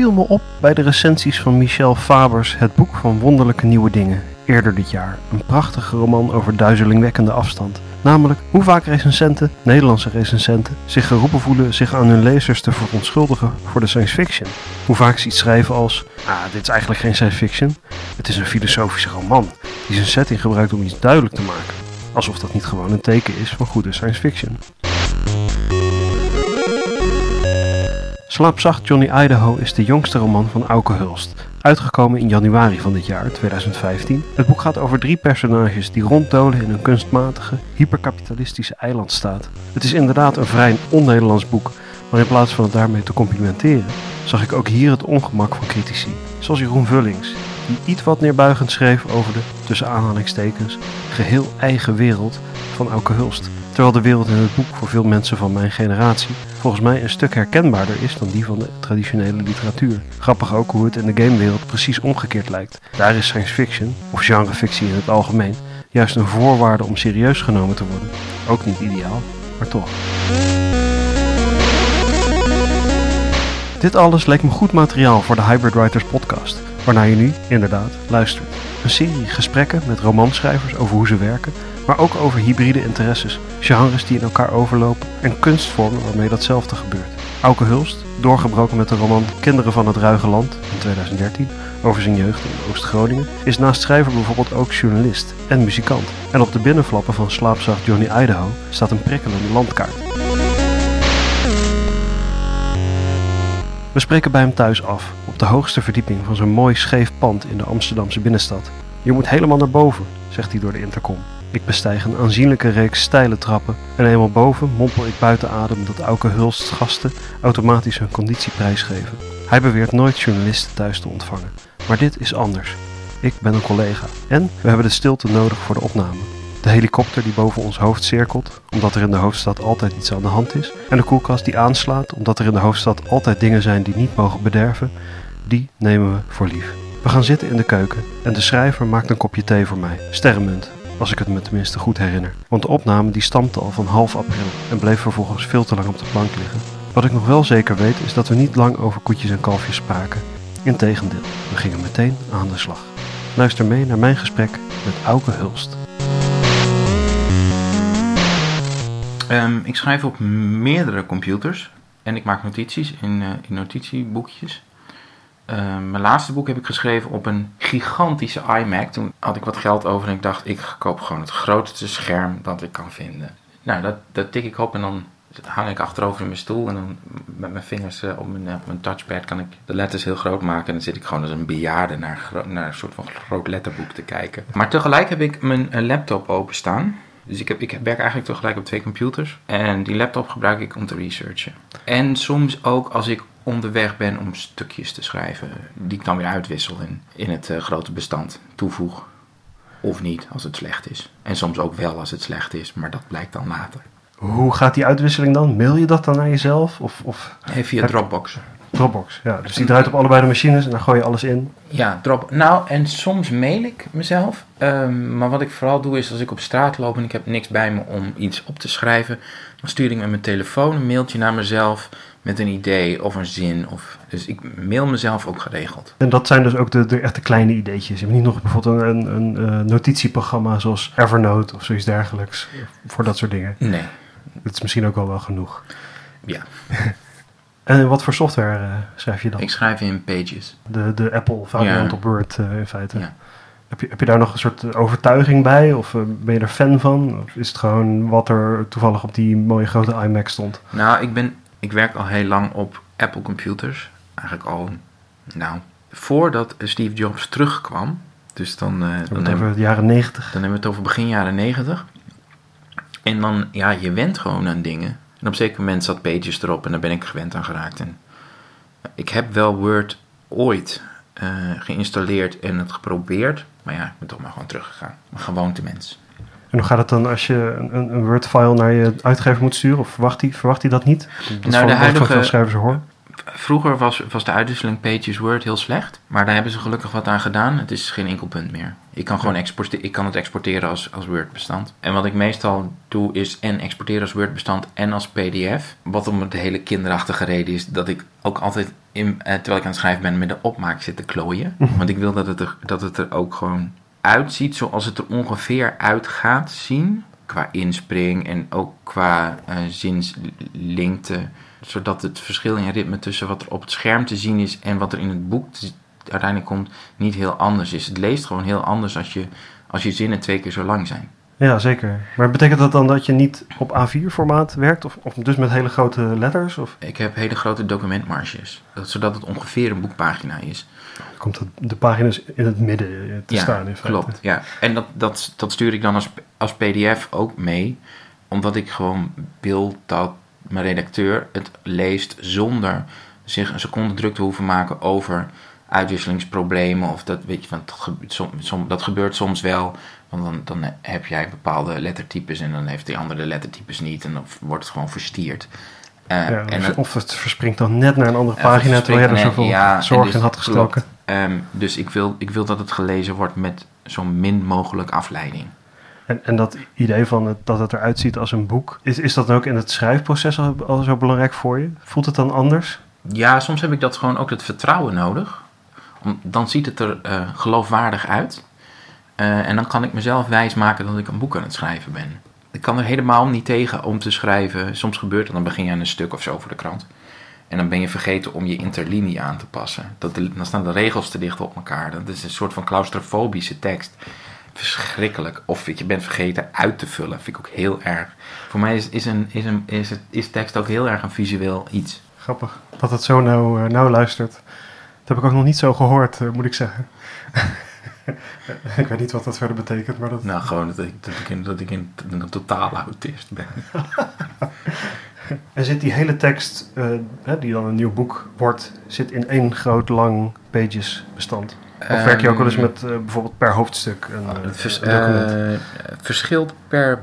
Viel me op bij de recensies van Michel Fabers Het Boek van Wonderlijke Nieuwe Dingen, eerder dit jaar. Een prachtige roman over duizelingwekkende afstand. Namelijk hoe vaak recensenten, Nederlandse recensenten, zich geroepen voelen zich aan hun lezers te verontschuldigen voor de science fiction. Hoe vaak ze iets schrijven als, ah, dit is eigenlijk geen science fiction, het is een filosofische roman die zijn setting gebruikt om iets duidelijk te maken. Alsof dat niet gewoon een teken is van goede science fiction. Slaapzacht Johnny Idaho is de jongste roman van Auke Hulst, uitgekomen in januari van dit jaar, 2015. Het boek gaat over drie personages die ronddolen in een kunstmatige, hyperkapitalistische eilandstaat. Het is inderdaad een vrij on-Nederlands boek, maar in plaats van het daarmee te complimenteren, zag ik ook hier het ongemak van critici, zoals Jeroen Vullings, die iets wat neerbuigend schreef over de, tussen aanhalingstekens, geheel eigen wereld van Auke Hulst. Terwijl de wereld in het boek voor veel mensen van mijn generatie volgens mij een stuk herkenbaarder is dan die van de traditionele literatuur. Grappig ook hoe het in de gamewereld precies omgekeerd lijkt. Daar is science fiction, of genrefictie in het algemeen, juist een voorwaarde om serieus genomen te worden. Ook niet ideaal, maar toch. Dit alles leek me goed materiaal voor de Hybrid Writers podcast, waarnaar je nu, inderdaad, luistert. Een serie gesprekken met romanschrijvers over hoe ze werken, maar ook over hybride interesses, genres die in elkaar overlopen en kunstvormen waarmee datzelfde gebeurt. Auke Hulst, doorgebroken met de roman Kinderen van het Ruige Land in 2013 over zijn jeugd in Oost-Groningen, is naast schrijver bijvoorbeeld ook journalist en muzikant. En op de binnenflappen van slaapzacht Johnny Idaho staat een prikkelende landkaart. We spreken bij hem thuis af, op de hoogste verdieping van zo'n mooi scheef pand in de Amsterdamse binnenstad. Je moet helemaal naar boven, zegt hij door de intercom. Ik bestijg een aanzienlijke reeks steile trappen en eenmaal boven mompel ik buiten adem dat Auke Hulst gasten automatisch hun conditie prijsgeven. Hij beweert nooit journalisten thuis te ontvangen, maar dit is anders. Ik ben een collega en we hebben de stilte nodig voor de opname. De helikopter die boven ons hoofd cirkelt, omdat er in de hoofdstad altijd iets aan de hand is. En de koelkast die aanslaat, omdat er in de hoofdstad altijd dingen zijn die niet mogen bederven, die nemen we voor lief. We gaan zitten in de keuken en de schrijver maakt een kopje thee voor mij. Sterrenmunt, als ik het me tenminste goed herinner. Want de opname die stampte al van half april en bleef vervolgens veel te lang op de plank liggen. Wat ik nog wel zeker weet is dat we niet lang over koetjes en kalfjes spraken. Integendeel, we gingen meteen aan de slag. Luister mee naar mijn gesprek met Auke Hulst. Ehm, ik schrijf op meerdere computers en ik maak notities in, uh, in notitieboekjes. Ehm, mijn laatste boek heb ik geschreven op een gigantische iMac. Toen had ik wat geld over en ik dacht, ik koop gewoon het grootste scherm dat ik kan vinden. Nou, dat, dat tik ik op en dan hang ik achterover in mijn stoel en dan met mijn vingers uh, op, mijn, op mijn touchpad kan ik de letters heel groot maken. En dan zit ik gewoon als een bejaarde naar, naar een soort van groot letterboek te kijken. Maar tegelijk heb ik mijn laptop openstaan. Dus ik, heb, ik werk eigenlijk tegelijk op twee computers. En die laptop gebruik ik om te researchen. En soms ook als ik onderweg ben om stukjes te schrijven, die ik dan weer uitwissel en in het uh, grote bestand toevoeg. Of niet, als het slecht is. En soms ook wel als het slecht is, maar dat blijkt dan later. Hoe gaat die uitwisseling dan? Mail je dat dan naar jezelf? Of, of... Nee, via Dropbox. Dropbox, ja. Dus die draait op allebei de machines en dan gooi je alles in. Ja, drop. Nou, en soms mail ik mezelf. Um, maar wat ik vooral doe is als ik op straat loop en ik heb niks bij me om iets op te schrijven, dan stuur ik met mijn telefoon een mailtje naar mezelf met een idee of een zin. Of, dus ik mail mezelf ook geregeld. En dat zijn dus ook de, de echte kleine ideetjes. Je hebt niet nog bijvoorbeeld een, een, een notitieprogramma zoals Evernote of zoiets dergelijks voor dat soort dingen? Nee. Dat is misschien ook al wel genoeg. Ja. En wat voor software uh, schrijf je dan? Ik schrijf in Pages. De, de Apple variant ja. op Word uh, in feite. Ja. Heb, je, heb je daar nog een soort overtuiging bij? Of ben je er fan van? Of is het gewoon wat er toevallig op die mooie grote iMac stond? Nou, ik, ben, ik werk al heel lang op Apple computers. Eigenlijk al, nou, voordat Steve Jobs terugkwam. Dus dan, dan hebben we het jaren 90. Dan hebben we het over begin jaren 90. En dan, ja, je went gewoon aan dingen. En op een zeker moment zat Pages erop en daar ben ik gewend aan geraakt. En ik heb wel Word ooit uh, geïnstalleerd en het geprobeerd. Maar ja, ik ben toch maar gewoon teruggegaan. Een gewoonte mens. En hoe gaat het dan als je een, een Word-file naar je uitgever moet sturen? Of verwacht hij, verwacht dat niet? Dat nou, de huidige, schrijvers hoor. vroeger was, was de uitwisseling Pages Word heel slecht. Maar daar hebben ze gelukkig wat aan gedaan. Het is geen enkel punt meer. Ik kan, gewoon exporteren, ik kan het exporteren als, als Word-bestand. En wat ik meestal doe is en exporteren als Word-bestand en als PDF. Wat om de hele kinderachtige reden is dat ik ook altijd, in, eh, terwijl ik aan het schrijven ben, met de opmaak zit te klooien. Want ik wil dat het, er, dat het er ook gewoon uitziet zoals het er ongeveer uit gaat zien. Qua inspring en ook qua uh, zinslengte zodat het verschil in ritme tussen wat er op het scherm te zien is en wat er in het boek uiteindelijk komt, niet heel anders is. Het leest gewoon heel anders als je, als je zinnen twee keer zo lang zijn. Ja, zeker. Maar betekent dat dan dat je niet op A4-formaat werkt? Of, of dus met hele grote letters? Of? Ik heb hele grote documentmarges, zodat het ongeveer een boekpagina is. Komt de pagina's in het midden te staan in feite. klopt. Ja, en dat, dat, dat stuur ik dan als, als pdf ook mee, omdat ik gewoon wil dat mijn redacteur het leest zonder zich een seconde druk te hoeven maken over uitwisselingsproblemen. Of dat, weet je, van, dat, dat gebeurt soms wel. Want dan, dan heb jij bepaalde lettertypes en dan heeft die andere lettertypes niet. En dan wordt het gewoon verstierd. Uh, ja, en het, of het verspringt dan net naar een andere pagina terwijl je er zoveel ja, zorg dus, in had gestoken. Um, dus ik wil, ik wil dat het gelezen wordt met zo min mogelijk afleiding. En, en dat idee van het, dat het eruit ziet als een boek, is, is dat dan ook in het schrijfproces al, al zo belangrijk voor je? Voelt het dan anders? Ja, soms heb ik dat gewoon ook het vertrouwen nodig. Om, dan ziet het er uh, geloofwaardig uit. Uh, en dan kan ik mezelf wijsmaken dat ik een boek aan het schrijven ben. Ik kan er helemaal niet tegen om te schrijven. Soms gebeurt het, dan begin je aan een stuk of zo voor de krant. En dan ben je vergeten om je interlinie aan te passen. Dat dan staan de regels te dicht op elkaar. Dat is een soort van claustrofobische tekst verschrikkelijk. Of je bent vergeten uit te vullen. Vind ik ook heel erg. Voor mij is, is, een, is, een, is, het, is tekst ook heel erg een visueel iets. Grappig dat het zo nou, nou luistert. Dat heb ik ook nog niet zo gehoord, uh, moet ik zeggen. ik weet niet wat dat verder betekent, maar dat... Nou, gewoon dat ik, dat ik, in, dat ik in, een totale autist ben. en zit die hele tekst, uh, die dan een nieuw boek wordt, zit in één groot lang pages bestand? Of werk je ook wel eens ehm, met uh, bijvoorbeeld per hoofdstuk een, oh, het vers? Uh, verschilt per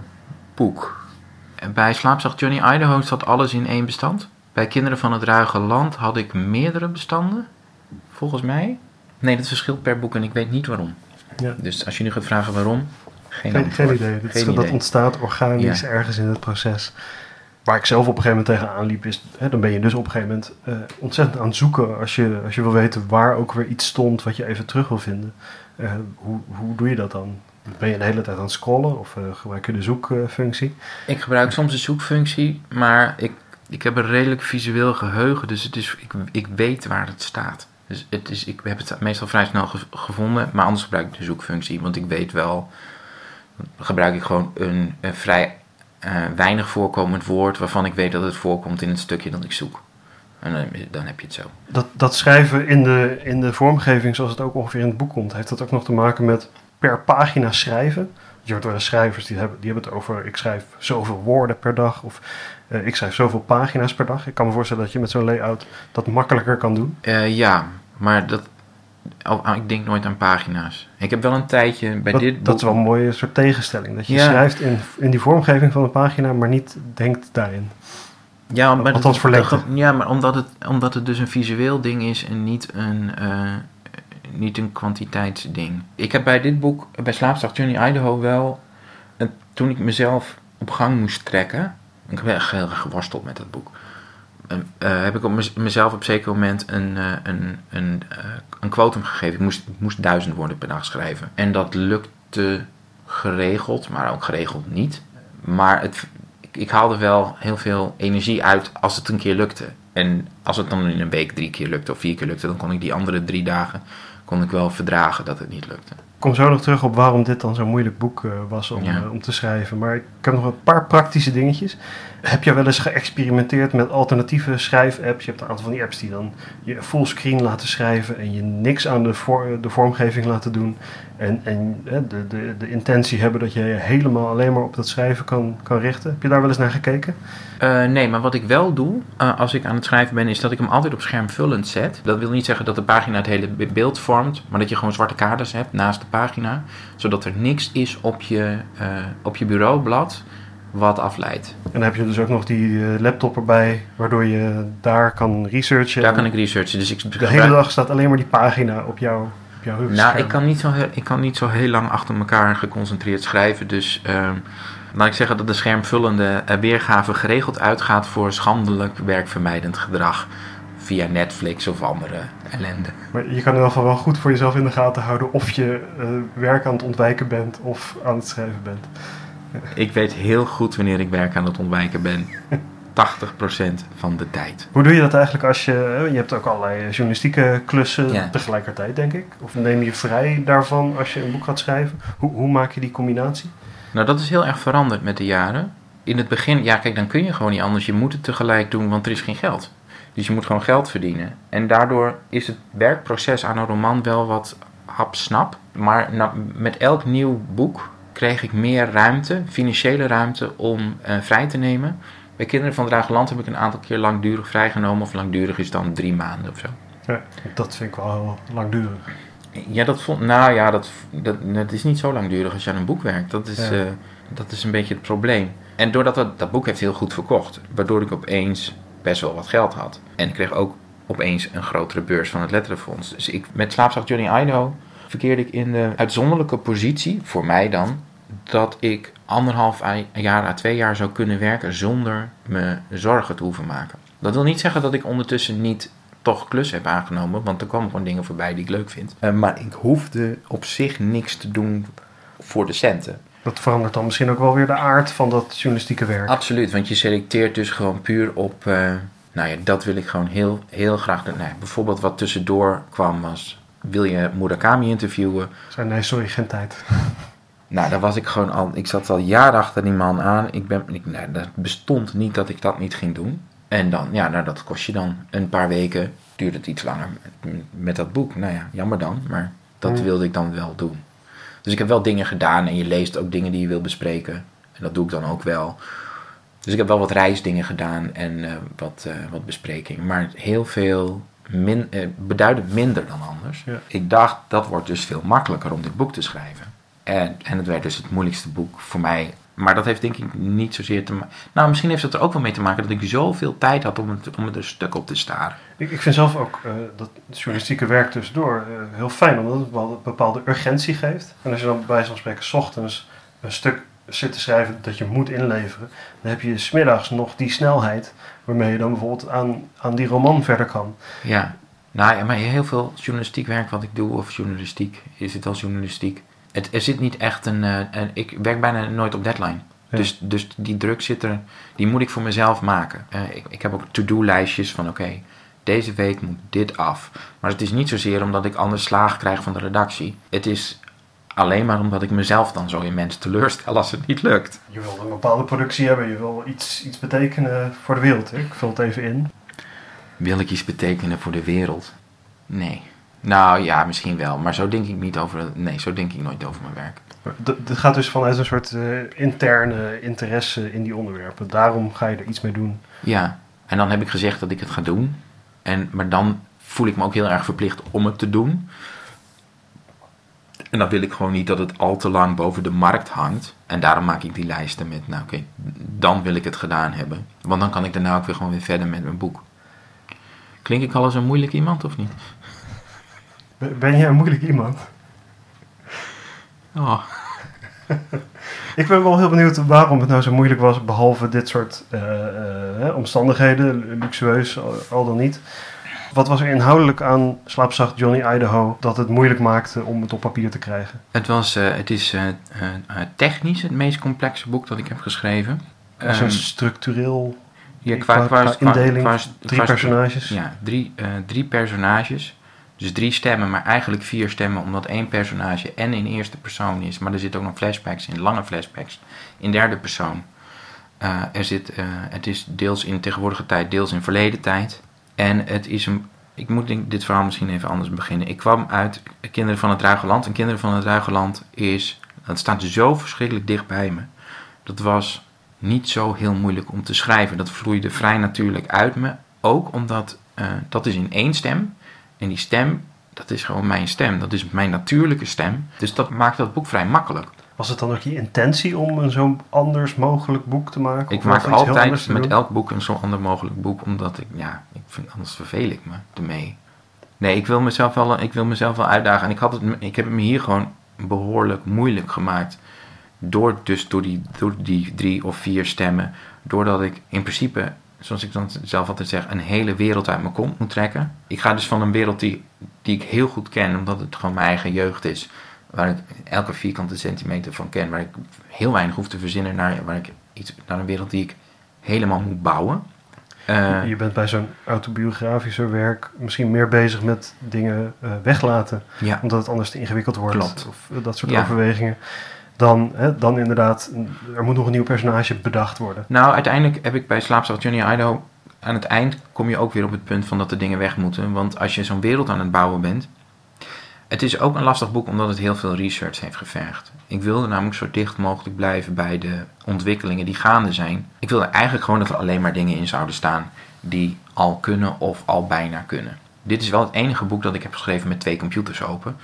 boek. En bij Slaapzacht Johnny Idaho zat alles in één bestand. Bij Kinderen van het Ruige Land had ik meerdere bestanden, volgens mij. Nee, dat verschilt per boek en ik weet niet waarom. Ja. Dus als je nu gaat vragen waarom, geen, geen, geen idee. Dat, geen dat ontstaat organisch ergens in het proces waar ik zelf op een gegeven moment tegenaan liep, is hè, dan ben je dus op een gegeven moment uh, ontzettend aan het zoeken als je, als je wil weten waar ook weer iets stond wat je even terug wil vinden. Uh, hoe, hoe doe je dat dan? Ben je de hele tijd aan het scrollen of uh, gebruik je de zoekfunctie? Ik gebruik soms de zoekfunctie, maar ik, ik heb een redelijk visueel geheugen, dus het is, ik, ik weet waar het staat. Dus het is, ik heb het meestal vrij snel gevonden, maar anders gebruik ik de zoekfunctie, want ik weet wel, gebruik ik gewoon een, een vrij uh, weinig voorkomend woord waarvan ik weet dat het voorkomt in het stukje dat ik zoek. En dan, dan, heb je het zo. Dat, dat schrijven in de, in de vormgeving zoals het ook ongeveer in het boek komt, heeft dat ook nog te maken met per pagina schrijven? Je hoort wel schrijvers die hebben, die hebben het over ik schrijf zoveel woorden per dag of uh, ik schrijf zoveel pagina's per dag. Ik kan me voorstellen dat je met zo'n layout dat makkelijker kan doen. Uh, ja, maar dat, Oh, ik denk nooit aan pagina's. Ik heb wel een tijdje bij dat, dit boek... Dat is wel een mooie soort tegenstelling. Dat je schrijft in, in die vormgeving van een pagina, maar niet denkt daarin. Ja, maar Althans verlegd. Ja, maar omdat het, omdat het dus een visueel ding is en niet een, uh, niet een kwantiteitsding. Ik heb bij dit boek, bij Slaapstad Johnny Idaho wel... toen ik mezelf op gang moest trekken... Ik heb echt heel erg geworsteld met dat boek uh, heb ik op mezelf op een zeker moment een, uh, een, een, uh, een quotum gegeven. Ik moest, ik moest duizend woorden per dag schrijven. En dat lukte geregeld, maar ook geregeld niet. Maar het, ik, ik haalde wel heel veel energie uit als het een keer lukte. En als het dan in een week drie keer lukte of vier keer lukte, dan kon ik die andere drie dagen kon ik wel verdragen dat het niet lukte. Ik kom zo nog terug op waarom dit dan zo'n moeilijk boek was om, om te schrijven. Maar ik heb nog een paar praktische dingetjes. Heb je wel eens geëxperimenteerd met alternatieve schrijf-apps? Je hebt een aantal van die apps die dan je fullscreen laten schrijven en je niks aan de, de vormgeving laten doen. En, en de, de, de intentie hebben dat je je helemaal alleen maar op dat schrijven kan, kan richten. Heb je daar wel eens naar gekeken? Uh, nee, maar wat ik wel doe uh, als ik aan het schrijven ben, is dat ik hem altijd op schermvullend zet. Dat wil niet zeggen dat de pagina het hele beeld vormt, maar dat je gewoon zwarte kaders hebt naast de pagina. Zodat er niks is op je, uh, op je bureaublad wat afleidt. En dan heb je dus ook nog die eh, laptop erbij, waardoor je daar kan researchen. Daar kan ik researchen. Dus ik De gebruik- hele dag staat alleen maar die pagina op jouw, op jouw Nou, ik kan, niet zo heel, ik kan niet zo heel lang achter elkaar geconcentreerd schrijven. Dus ehm laat ik zeggen dat de schermvullende eh, weergave geregeld uitgaat voor schandelijk werkvermijdend gedrag. Via Netflix of andere ellende. Maar je kan in ieder geval wel goed voor jezelf in de gaten houden of je eh, werk aan het ontwijken bent of aan het schrijven bent. Ik weet heel goed wanneer ik werk aan het ontwijken ben. 80% van de tijd. Hoe doe je dat eigenlijk als je... eh, Je hebt ook allerlei journalistieke klussen Ja. tegelijkertijd, denk ik. Of neem je vrij daarvan als je een boek gaat schrijven? Hoe, hoe maak je die combinatie? Nou, dat is heel erg veranderd met de jaren. In het begin, ja, kijk, dan kun je gewoon niet anders. Je moet het tegelijk doen, want er is geen geld. Dus je moet gewoon geld verdienen. En daardoor is het werkproces aan een roman wel wat hapsnap. Maar met elk nieuw boek kreeg ik meer ruimte, financiële ruimte, om eh, vrij te nemen. Bij Kinderen van het Drageland heb ik een aantal keer langdurig vrijgenomen. Of langdurig is dan drie maanden of zo. Ja, dat vind ik wel heel langdurig. Ja, dat vond. Nou ja, dat, dat, dat is niet zo langdurig als je aan een boek werkt. Dat is, Ja. eh, dat is een beetje het probleem. En doordat dat, dat boek heeft heel goed verkocht, waardoor ik opeens best wel wat geld had. En ik kreeg ook opeens een grotere beurs van het Letterenfonds. Dus ik, met Slaapzacht Johnny Idaho verkeerde ik in de uitzonderlijke positie, voor mij dan, dat ik anderhalf jaar à twee jaar zou kunnen werken zonder me zorgen te hoeven maken. Dat wil niet zeggen dat ik ondertussen niet toch klus heb aangenomen, want er komen gewoon dingen voorbij die ik leuk vind. Eh, maar ik hoefde op zich niks te doen voor de centen. Dat verandert dan misschien ook wel weer de aard van dat journalistieke werk. Absoluut, want je selecteert dus gewoon puur op. eh, nou ja, dat wil ik gewoon heel, heel graag doen. Nou, ja, bijvoorbeeld wat tussendoor kwam was. Wil je Murakami interviewen? Zei, nee, sorry, geen tijd. Nou, daar was ik gewoon al. Ik zat al jaren achter die man aan. Ik ben, ik, nou, dat bestond niet dat ik dat niet ging doen. En dan, ja, nou, dat kost je dan een paar weken. Duurde het iets langer met, met dat boek. Nou ja, jammer dan, maar dat wilde ik dan wel doen. Dus ik heb wel dingen gedaan en je leest ook dingen die je wil bespreken. En dat doe ik dan ook wel. Dus ik heb wel wat reisdingen gedaan en eh, wat, eh, wat besprekingen. Maar heel veel, min, eh, beduidend minder dan anders. Ja. Ik dacht, dat wordt dus veel makkelijker om dit boek te schrijven. En, en het werd dus het moeilijkste boek voor mij. Maar dat heeft denk ik niet zozeer te maken... Nou, misschien heeft het er ook wel mee te maken dat ik zoveel tijd had om het, om het er stuk op te staren. Ik, ik vind zelf ook eh, dat journalistieke werk tussendoor eh, heel fijn, omdat het wel een bepaalde urgentie geeft. En als je dan bij van spreken 's ochtends een stuk zit te schrijven dat je moet inleveren, dan heb je smiddags nog die snelheid waarmee je dan bijvoorbeeld aan, aan die roman verder kan. Ja, nou ja, maar heel veel journalistiek werk wat ik doe, of journalistiek, is het als journalistiek. Het, er zit niet echt een, eh, een. Ik werk bijna nooit op deadline. Ja. Dus, dus die druk zit er, die moet ik voor mezelf maken. Eh, ik, ik heb ook to-do-lijstjes van: oké, deze week moet dit af. Maar het is niet zozeer omdat ik anders slagen krijg van de redactie. Het is alleen maar omdat ik mezelf dan zo in mensen teleurstel als het niet lukt. Je wil een bepaalde productie hebben, je wil iets, iets betekenen voor de wereld. Hè? Ik vul het even in. Wil ik iets betekenen voor de wereld? Nee. Nou ja, misschien wel, maar zo denk ik niet over. Nee, zo denk ik nooit over mijn werk. Dit gaat dus vanuit een soort eh, interne interesse in die onderwerpen. Daarom ga je er iets mee doen. Ja, en dan heb ik gezegd dat ik het ga doen. En, maar dan voel ik me ook heel erg verplicht om het te doen. En dan wil ik gewoon niet dat het al te lang boven de markt hangt. En daarom maak ik die lijsten met, nou oké, dan wil ik het gedaan hebben. Want dan kan ik daarna ook weer gewoon weer verder met mijn boek. Klink ik al als een moeilijk iemand of niet? Ben jij een moeilijk iemand? Oh, Ik ben wel heel benieuwd waarom het nou zo moeilijk was, behalve dit soort eh, eh, hè, omstandigheden, luxueus al dan niet. Wat was er inhoudelijk aan Slaapzacht Johnny Idaho dat het moeilijk maakte om het op papier te krijgen? het, was, eh, het is eh, eh, technisch het meest complexe boek dat ik heb geschreven. Als Ehm, structureel, ja, qua- qua indeling, qua- drie personages. Ja, drie, drie personages. Dus drie stemmen, maar eigenlijk vier stemmen, omdat één personage en in eerste persoon is. Maar er zitten ook nog flashbacks in, lange flashbacks, in derde persoon. Er zit, het is deels in tegenwoordige tijd, deels in verleden tijd. En het is een. Ik moet dit verhaal misschien even anders beginnen. Ik kwam uit Kinderen van het Ruigeland. En Kinderen van het Ruigeland is. Dat staat zo verschrikkelijk dicht bij me. Dat was niet zo heel moeilijk om te schrijven. Dat vloeide vrij natuurlijk uit me. Ook omdat eh, dat is in één stem. En die stem, dat is gewoon mijn stem. Dat is mijn natuurlijke stem. Dus dat maakt dat boek vrij makkelijk. Was het dan ook je intentie om een zo anders mogelijk boek te maken? Ik maak altijd met elk boek een zo ander mogelijk boek, omdat ik, ja, ik vind, anders verveel ik me ermee. Nee, ik wil mezelf wel, ik wil mezelf wel uitdagen. En ik, had het, ik heb het me hier gewoon behoorlijk moeilijk gemaakt. Door, dus door die, door die drie of vier stemmen. Doordat ik in principe, zoals ik dan zelf altijd zeg, een hele wereld uit mijn kont moet trekken. Ik ga dus van een wereld die, die ik heel goed ken, omdat het gewoon mijn eigen jeugd is. Waar ik elke vierkante centimeter van ken. Waar ik heel weinig hoef te verzinnen naar, waar ik iets, naar een wereld die ik helemaal moet bouwen. Eh, Je bent bij zo'n autobiografische werk misschien meer bezig met dingen eh, weglaten. ja, Omdat het anders te ingewikkeld wordt. Klopt. Of eh, dat soort Ja. overwegingen. Dan, hè, dan inderdaad, er moet nog een nieuw personage bedacht worden. Nou, uiteindelijk heb ik bij Slaapzacht Johnny Idaho... aan het eind kom je ook weer op het punt van dat de dingen weg moeten. Want als je zo'n wereld aan het bouwen bent... Het is ook een lastig boek omdat het heel veel research heeft gevergd. Ik wilde namelijk zo dicht mogelijk blijven bij de ontwikkelingen die gaande zijn. Ik wilde eigenlijk gewoon dat er alleen maar dingen in zouden staan die al kunnen of al bijna kunnen. Dit is wel het enige boek dat ik heb geschreven met twee computers open.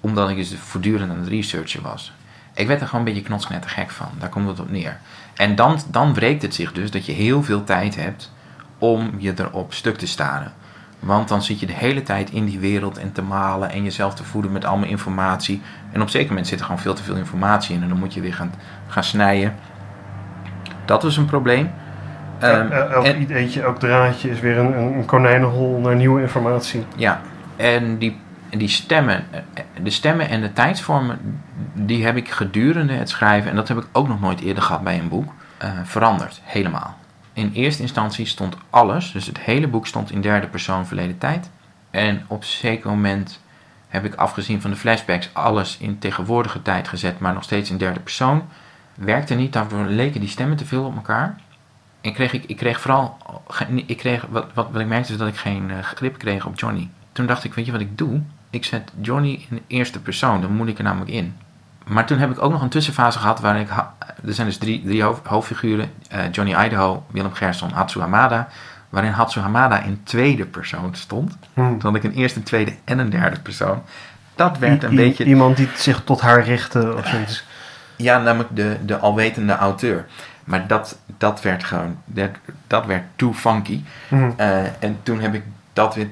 Omdat ik dus voortdurend aan het researchen was. Ik werd er gewoon een beetje knotsknetter gek van. Daar komt het op neer. En dan, dan wreekt het zich dus dat je heel veel tijd hebt om je erop stuk te staren. Want dan zit je de hele tijd in die wereld en te malen en jezelf te voeden met allemaal informatie. En op zeker moment zit er gewoon veel te veel informatie in en dan moet je weer gaan, gaan snijden. Dat is een probleem. Ehm, Eh, elk en- ideetje, elk draadje is weer een, een konijnenhol naar nieuwe informatie. Ja, en die, die stemmen, eh, de stemmen en de tijdsvormen, die heb ik gedurende het schrijven, en dat heb ik ook nog nooit eerder gehad bij een boek, eh, veranderd. Helemaal. In eerste instantie stond alles, dus het hele boek stond in derde persoon verleden tijd. En op zeker moment heb ik afgezien van de flashbacks alles in tegenwoordige tijd gezet, maar nog steeds in derde persoon. Werkte niet, daarvoor leken die stemmen te veel op elkaar. En kreeg ik, ik kreeg vooral, ik kreeg, wat, wat, wat ik merkte is dat ik geen eh, grip kreeg op Johnny. Toen dacht ik, weet je wat ik doe? Ik zet Johnny in de eerste persoon, dan moet ik er namelijk in. Maar toen heb ik ook nog een tussenfase gehad waarin ik, er zijn dus drie, drie hoofd- hoofdfiguren, eh, Johnny Idaho, Willem Gerson, Hatsu Hamada, waarin Hatsu Hamada in tweede persoon stond. Hm. Toen had ik een eerste, tweede en een derde persoon. Dat werd een I- beetje... Iemand die zich tot haar richtte of zoiets. Ja, namelijk de, de alwetende auteur. Maar dat, dat werd gewoon, dat, dat werd too funky. Hm. Eh, en toen heb ik dat weer.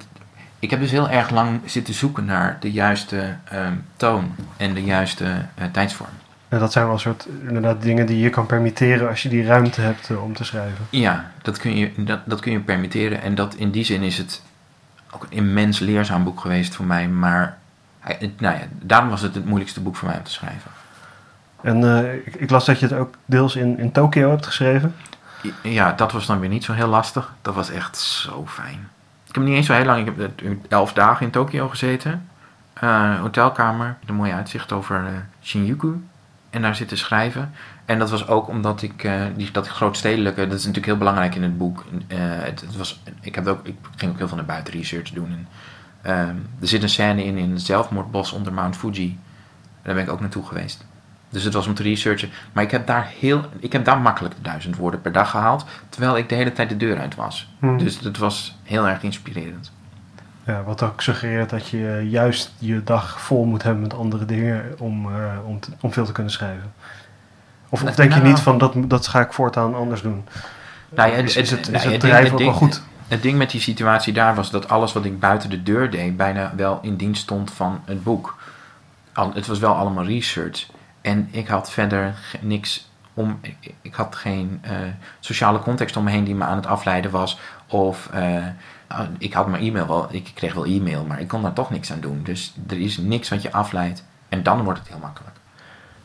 Ik heb dus heel erg lang zitten zoeken naar de juiste ehm, toon en de juiste eh, tijdsvorm. En dat zijn wel soort inderdaad dingen die je kan permitteren als je die ruimte hebt eh, om te schrijven. Ja, dat kun, je, dat, dat kun je permitteren. En dat, in die zin is het ook een immens leerzaam boek geweest voor mij. Maar hij- nou ja, daarom was het het moeilijkste boek voor mij om te schrijven. En eh, ik, ik las dat je het ook deels in, in Tokio hebt geschreven. Ja, dat was dan weer niet zo heel lastig. Dat was echt zo fijn. Ik heb niet eens zo heel lang, ik heb elf dagen in Tokio gezeten. Eh, hotelkamer, een mooi uitzicht over eh, Shinjuku. En daar zitten schrijven. En dat was ook omdat ik, eh, die, dat grootstedelijke, dat is natuurlijk heel belangrijk in het boek. Het, het was, ik, heb ook, ik ging ook heel veel naar buiten research doen. En, ehm, er zit een scène in, in het zelfmoordbos onder Mount Fuji. Daar ben ik ook naartoe geweest. Dus het was om te researchen. Maar ik heb daar, heel, ik heb daar makkelijk de duizend woorden per dag gehaald. Terwijl ik de hele tijd de deur uit was. Hm. Dus dat was heel erg inspirerend. Ja, wat ook suggereert dat je juist je dag vol moet hebben met andere dingen om, eh, om, te- om veel te kunnen schrijven. Of, of denk je Nou. niet van dat, dat ga ik voortaan anders doen? Nou ja, is, is het, nou is het ook wel goed? Het ding met die situatie daar was dat alles wat ik buiten de deur deed, bijna wel in dienst stond van het boek. Al, het was wel allemaal research. En ik had verder niks om. Ik, ik had geen eh, sociale context om me heen die me aan het afleiden was. Of eh, ah, ik had mijn e-mail wel. Ik kreeg wel e-mail, maar ik kon daar toch niks aan doen. Dus er is niks wat je afleidt. En dan wordt het heel makkelijk.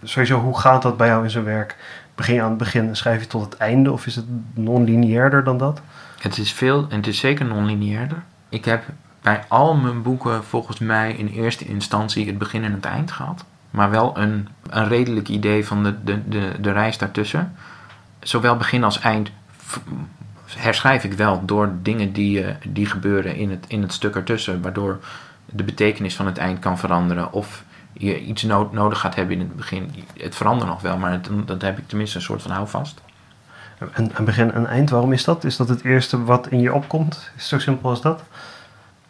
Sowieso, hoe gaat dat bij jou in zijn werk? Begin je aan het begin en schrijf je tot het einde of is het non-lineairder dan dat? Het is veel en het is zeker non-lineairder. Ik heb bij al mijn boeken volgens mij in eerste instantie het begin en het eind gehad. Maar wel een, een redelijk idee van de, de, de, de reis daartussen. Zowel begin als eind herschrijf ik wel door dingen die, eh, die gebeuren in het, in het stuk ertussen. Waardoor de betekenis van het eind kan veranderen. Of je iets no- nodig gaat hebben in het begin. Het verandert nog wel, maar het, dat heb ik tenminste een soort van houvast. En, en begin en eind, waarom is dat? Is dat het eerste wat in je opkomt? Is het zo simpel als dat?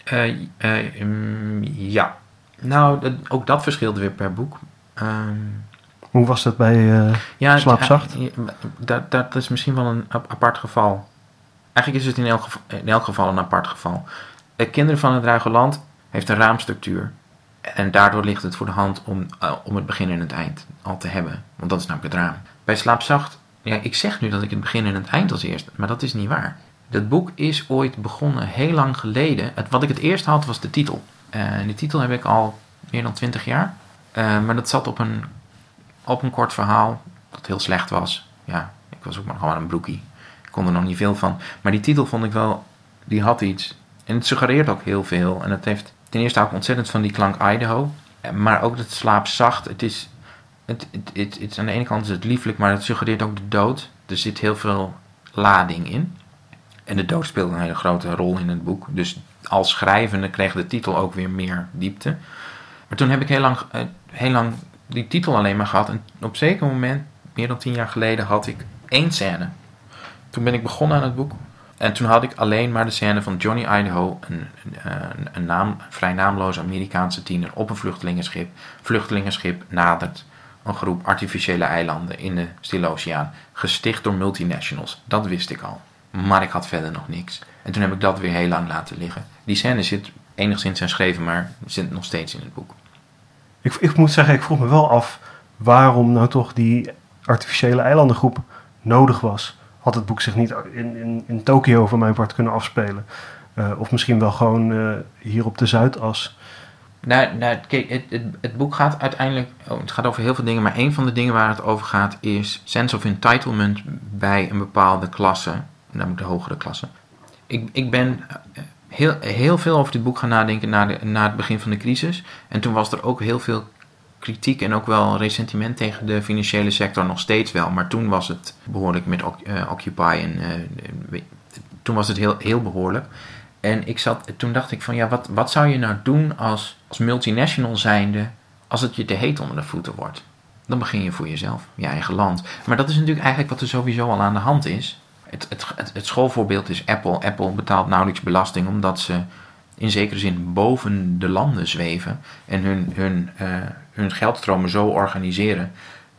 Eh, eh, mm, ja. Nou, dat- ook dat verschilt weer per boek. Ehm, Hoe was dat bij eh Ja, Slaapzacht? ja, dat, dat is misschien wel een ap- apart geval. Eigenlijk is het in elk, geval, in elk geval een apart geval. Kinderen van het Ruige Land heeft een raamstructuur. En daardoor ligt het voor de hand om, eh, om het begin en het eind al te hebben. Want dat is namelijk het raam. Bij Slaapzacht, ja, ik zeg nu dat ik het begin en het eind als eerste, maar dat is niet waar. Dat boek is ooit begonnen heel lang geleden. Het, wat ik het eerst had was de titel. Eh, die titel heb ik al meer dan twintig jaar. Eh, maar dat zat op een, op een kort verhaal dat heel slecht was. Ja, ik was ook maar gewoon een broekie. Ik kon er nog niet veel van. Maar die titel vond ik wel, die had iets. En het suggereert ook heel veel. En het heeft, ten eerste ik ontzettend van die klank Idaho. Eh, Maar ook het slaap zacht. Het is, het, het, het, het aan de ene kant is het lieflijk, maar het suggereert ook de dood. Er zit heel veel lading in. En de dood speelt een hele grote rol in het boek. Dus als schrijvende kreeg de titel ook weer meer diepte. Maar toen heb ik heel lang, eh, heel lang die titel alleen maar gehad. En op zeker moment, meer dan tien jaar geleden, had ik één scène. Toen ben ik begonnen aan het boek. En toen had ik alleen maar de scène van Johnny Idaho, een, een, een, naam, een vrij naamloze Amerikaanse tiener, op een vluchtelingenschip. Vluchtelingenschip nadert een groep artificiële eilanden in de Stille Oceaan, gesticht door multinationals. Dat wist ik al. Maar ik had verder nog niks. En toen heb ik dat weer heel lang laten liggen. Die scène zit enigszins herschreven, maar zit nog steeds in het boek. Ik, ik moet zeggen, ik vroeg me wel af waarom nou toch die artificiële eilandengroep nodig was. Had het boek zich niet in, in, in Tokio voor mijn part kunnen afspelen? Eh, of misschien wel gewoon eh, hier op de Zuidas. Nou, nou kijk, het, het, het boek gaat uiteindelijk. Oh, het gaat over heel veel dingen, maar een van de dingen waar het over gaat is sense of entitlement bij een bepaalde klasse, namelijk de hogere klasse. Ik, ik ben eh, heel, heel veel over dit boek gaan nadenken na, na het begin van de crisis. En toen was er ook heel veel kritiek en ook wel resentiment tegen de financiële sector, nog steeds wel. Maar toen was het behoorlijk met uh, Occupy en uh, toen was het heel, heel behoorlijk. En ik zat, toen dacht ik van ja, wat, wat zou je nou doen als, als multinational zijnde als het je te heet onder de voeten wordt? Dan begin je voor jezelf, je eigen land. Maar dat is natuurlijk eigenlijk wat er sowieso al aan de hand is. Het, het, het, schoolvoorbeeld is Apple. Apple betaalt nauwelijks belasting omdat ze in zekere zin boven de landen zweven en hun, hun, uh, hun geldstromen zo organiseren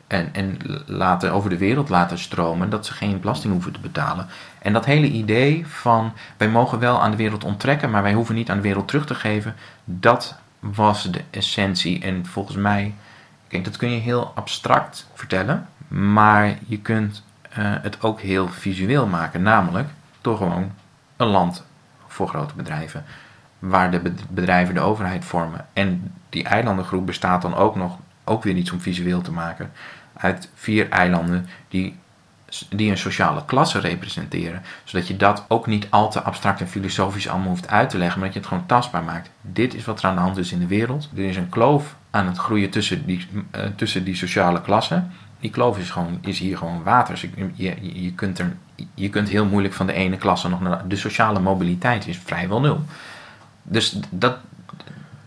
en, en laten, over de wereld laten stromen dat ze geen belasting hoeven te betalen. En dat hele idee van wij mogen wel aan de wereld onttrekken, maar wij hoeven niet aan de wereld terug te geven, dat was de essentie. En volgens mij, kijk, dat kun je heel abstract vertellen, maar je kunt het ook heel visueel maken, namelijk door gewoon een land voor grote bedrijven waar de bedrijven de overheid vormen. En die eilandengroep bestaat dan ook nog, ook weer iets om visueel te maken, uit vier eilanden die, die een sociale klasse representeren. Zodat je dat ook niet al te abstract en filosofisch allemaal hoeft uit te leggen, maar dat je het gewoon tastbaar maakt. Dit is wat er aan de hand is in de wereld. Er is een kloof aan het groeien tussen die, uh, tussen die sociale klassen. Die kloof is, gewoon, is hier gewoon water. Dus je, je, kunt er, je kunt heel moeilijk van de ene klasse nog naar de sociale mobiliteit is vrijwel nul. Dus dat,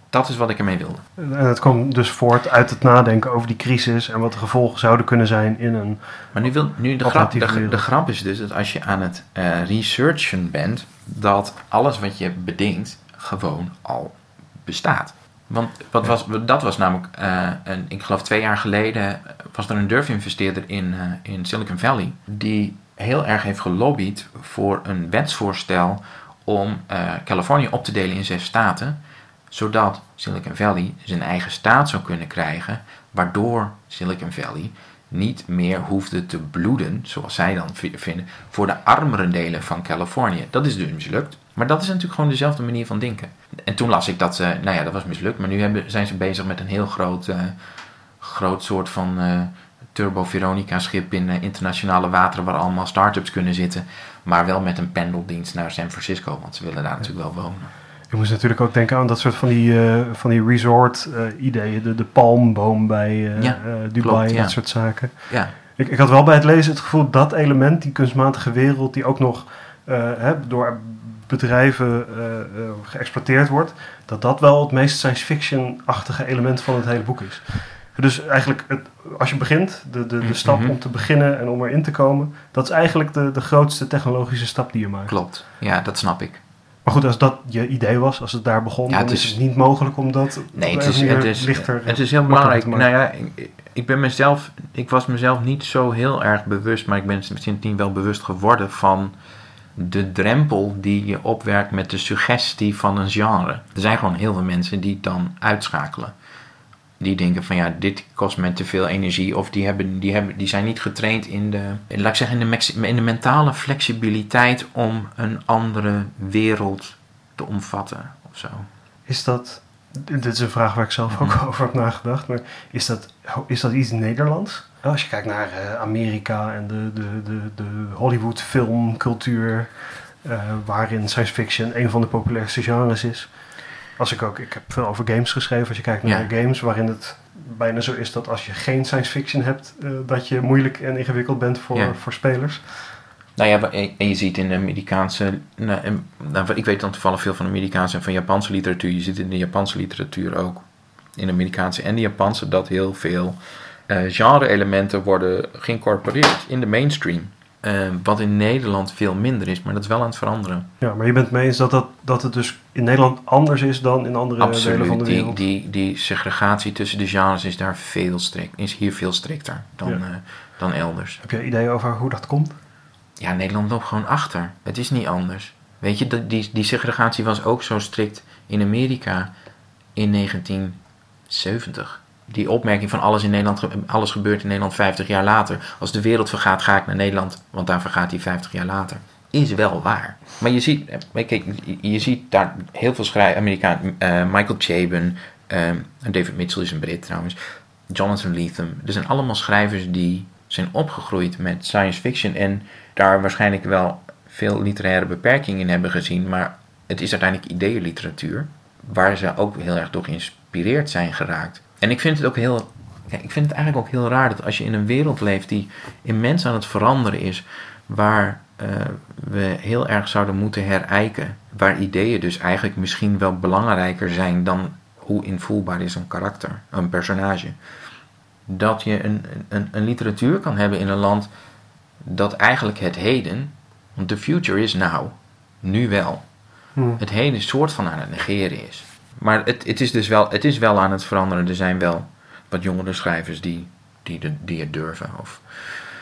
dat is wat ik ermee wilde. En het kwam dus voort uit het nadenken over die crisis en wat de gevolgen zouden kunnen zijn in een. Maar nu, wil, nu de, grap, de, de grap is dus dat als je aan het uh, researchen bent, dat alles wat je bedenkt gewoon al bestaat. Want wat was, dat was namelijk, uh, een, ik geloof twee jaar geleden, was er een durfinvesteerder in, uh, in Silicon Valley, die heel erg heeft gelobbyd voor een wetsvoorstel om uh, Californië op te delen in zes staten, zodat Silicon Valley zijn eigen staat zou kunnen krijgen, waardoor Silicon Valley niet meer hoefde te bloeden, zoals zij dan vinden, voor de armere delen van Californië. Dat is dus mislukt. Maar dat is natuurlijk gewoon dezelfde manier van denken. En toen las ik dat ze, nou ja, dat was mislukt, maar nu hebben, zijn ze bezig met een heel groot, uh, groot soort van uh, Turbo Veronica schip in uh, internationale wateren waar allemaal start-ups kunnen zitten. Maar wel met een pendeldienst naar San Francisco, want ze willen daar natuurlijk wel wonen. Je moest natuurlijk ook denken aan dat soort van die, uh, van die resort uh, ideeën. De, de palmboom bij uh, ja, Dubai klopt, en ja. dat soort zaken. Ja, Ik, ik had wel bij het lezen het gevoel dat element, die kunstmatige wereld, die ook nog hè, door bedrijven geëxploiteerd wordt, dat dat wel het meest science fiction-achtige element van het hele boek is. Dus eigenlijk, het, als je begint, de, de, de stap Mhm. om te beginnen en om erin te komen, dat is eigenlijk de, de grootste technologische stap die je maakt. klopt. Ja, dat snap ik. Maar goed, als dat je idee was, als het daar begon, Ja, dan het is is- het niet mogelijk om dat Nee, het is, het is, lichter... het is heel belangrijk. Nou ja, ik, ik ben mezelf, ik was mezelf niet zo heel erg bewust, maar ik ben sindsdien wel bewust geworden van de drempel die je opwerkt met de suggestie van een genre. Er zijn gewoon heel veel mensen die het dan uitschakelen. Die denken van ja, dit kost me te veel energie. Of die, hebben, die, hebben, die zijn niet getraind in de, laat ik zeggen, in de, in de mentale flexibiliteit om een andere wereld te omvatten of zo. Is dat, dit is een vraag waar ik zelf ook Mhm. over heb nagedacht, maar is dat, is dat iets Nederlands? Als je kijkt naar eh, Amerika en de, de, de, de Hollywood filmcultuur, eh, waarin science fiction een van de populairste genres is. Als ik ook, ik heb veel over games geschreven, als je kijkt naar Ja. games waarin het bijna zo is dat als je geen science fiction hebt, eh, dat je moeilijk en ingewikkeld bent voor, Ja. voor spelers. Nou ja, en je ziet in de Amerikaanse. Nou, nou, ik weet dan toevallig veel van de Amerikaanse en van Japanse literatuur. Je ziet in de Japanse literatuur ook. In de Amerikaanse en de Japanse dat heel veel eh, genre-elementen worden geïncorporeerd in de mainstream. Eh, wat in Nederland veel minder is, maar dat is wel aan het veranderen. Ja, maar je bent mee eens dat, dat, dat het dus in Nederland anders is dan in andere delen van de Die, wereld. die, die segregatie tussen de genres is daar veel strikt, is hier veel strikter dan, Ja. eh, dan elders. Heb je ideeën over hoe dat komt? Ja, Nederland loopt gewoon achter. Het is niet anders. Weet je, die, die segregatie was ook zo strikt in Amerika in 1970. Die opmerking van alles in Nederland, alles gebeurt in Nederland 50 jaar later. Als de wereld vergaat, ga ik naar Nederland, want daar vergaat die 50 jaar later. Is wel waar. Maar je ziet, eh, je ziet daar heel veel schrijvers, Amerikaan, eh, Michael Chabon, eh, David Mitchell is een Brit trouwens, Jonathan Lethem. Er zijn allemaal schrijvers die zijn opgegroeid met science fiction en daar waarschijnlijk wel veel literaire beperkingen in hebben gezien, maar het is uiteindelijk ideeënliteratuur waar ze ook heel erg door geïnspireerd zijn geraakt. En ik vind het ook heel, kijk, ik vind het eigenlijk ook heel raar dat als je in een wereld leeft die immens aan het veranderen is, waar eh, we heel erg zouden moeten herijken, waar ideeën dus eigenlijk misschien wel belangrijker zijn dan hoe invoelbaar is een karakter, een personage. Dat je een, een, een literatuur kan hebben in een land dat eigenlijk het heden, want the future is now, nu wel, Hm. het heden soort van aan het negeren is. Maar het, het, is dus wel, het is wel aan het veranderen. Er zijn wel wat jongere schrijvers die, die, de- die het durven. Of,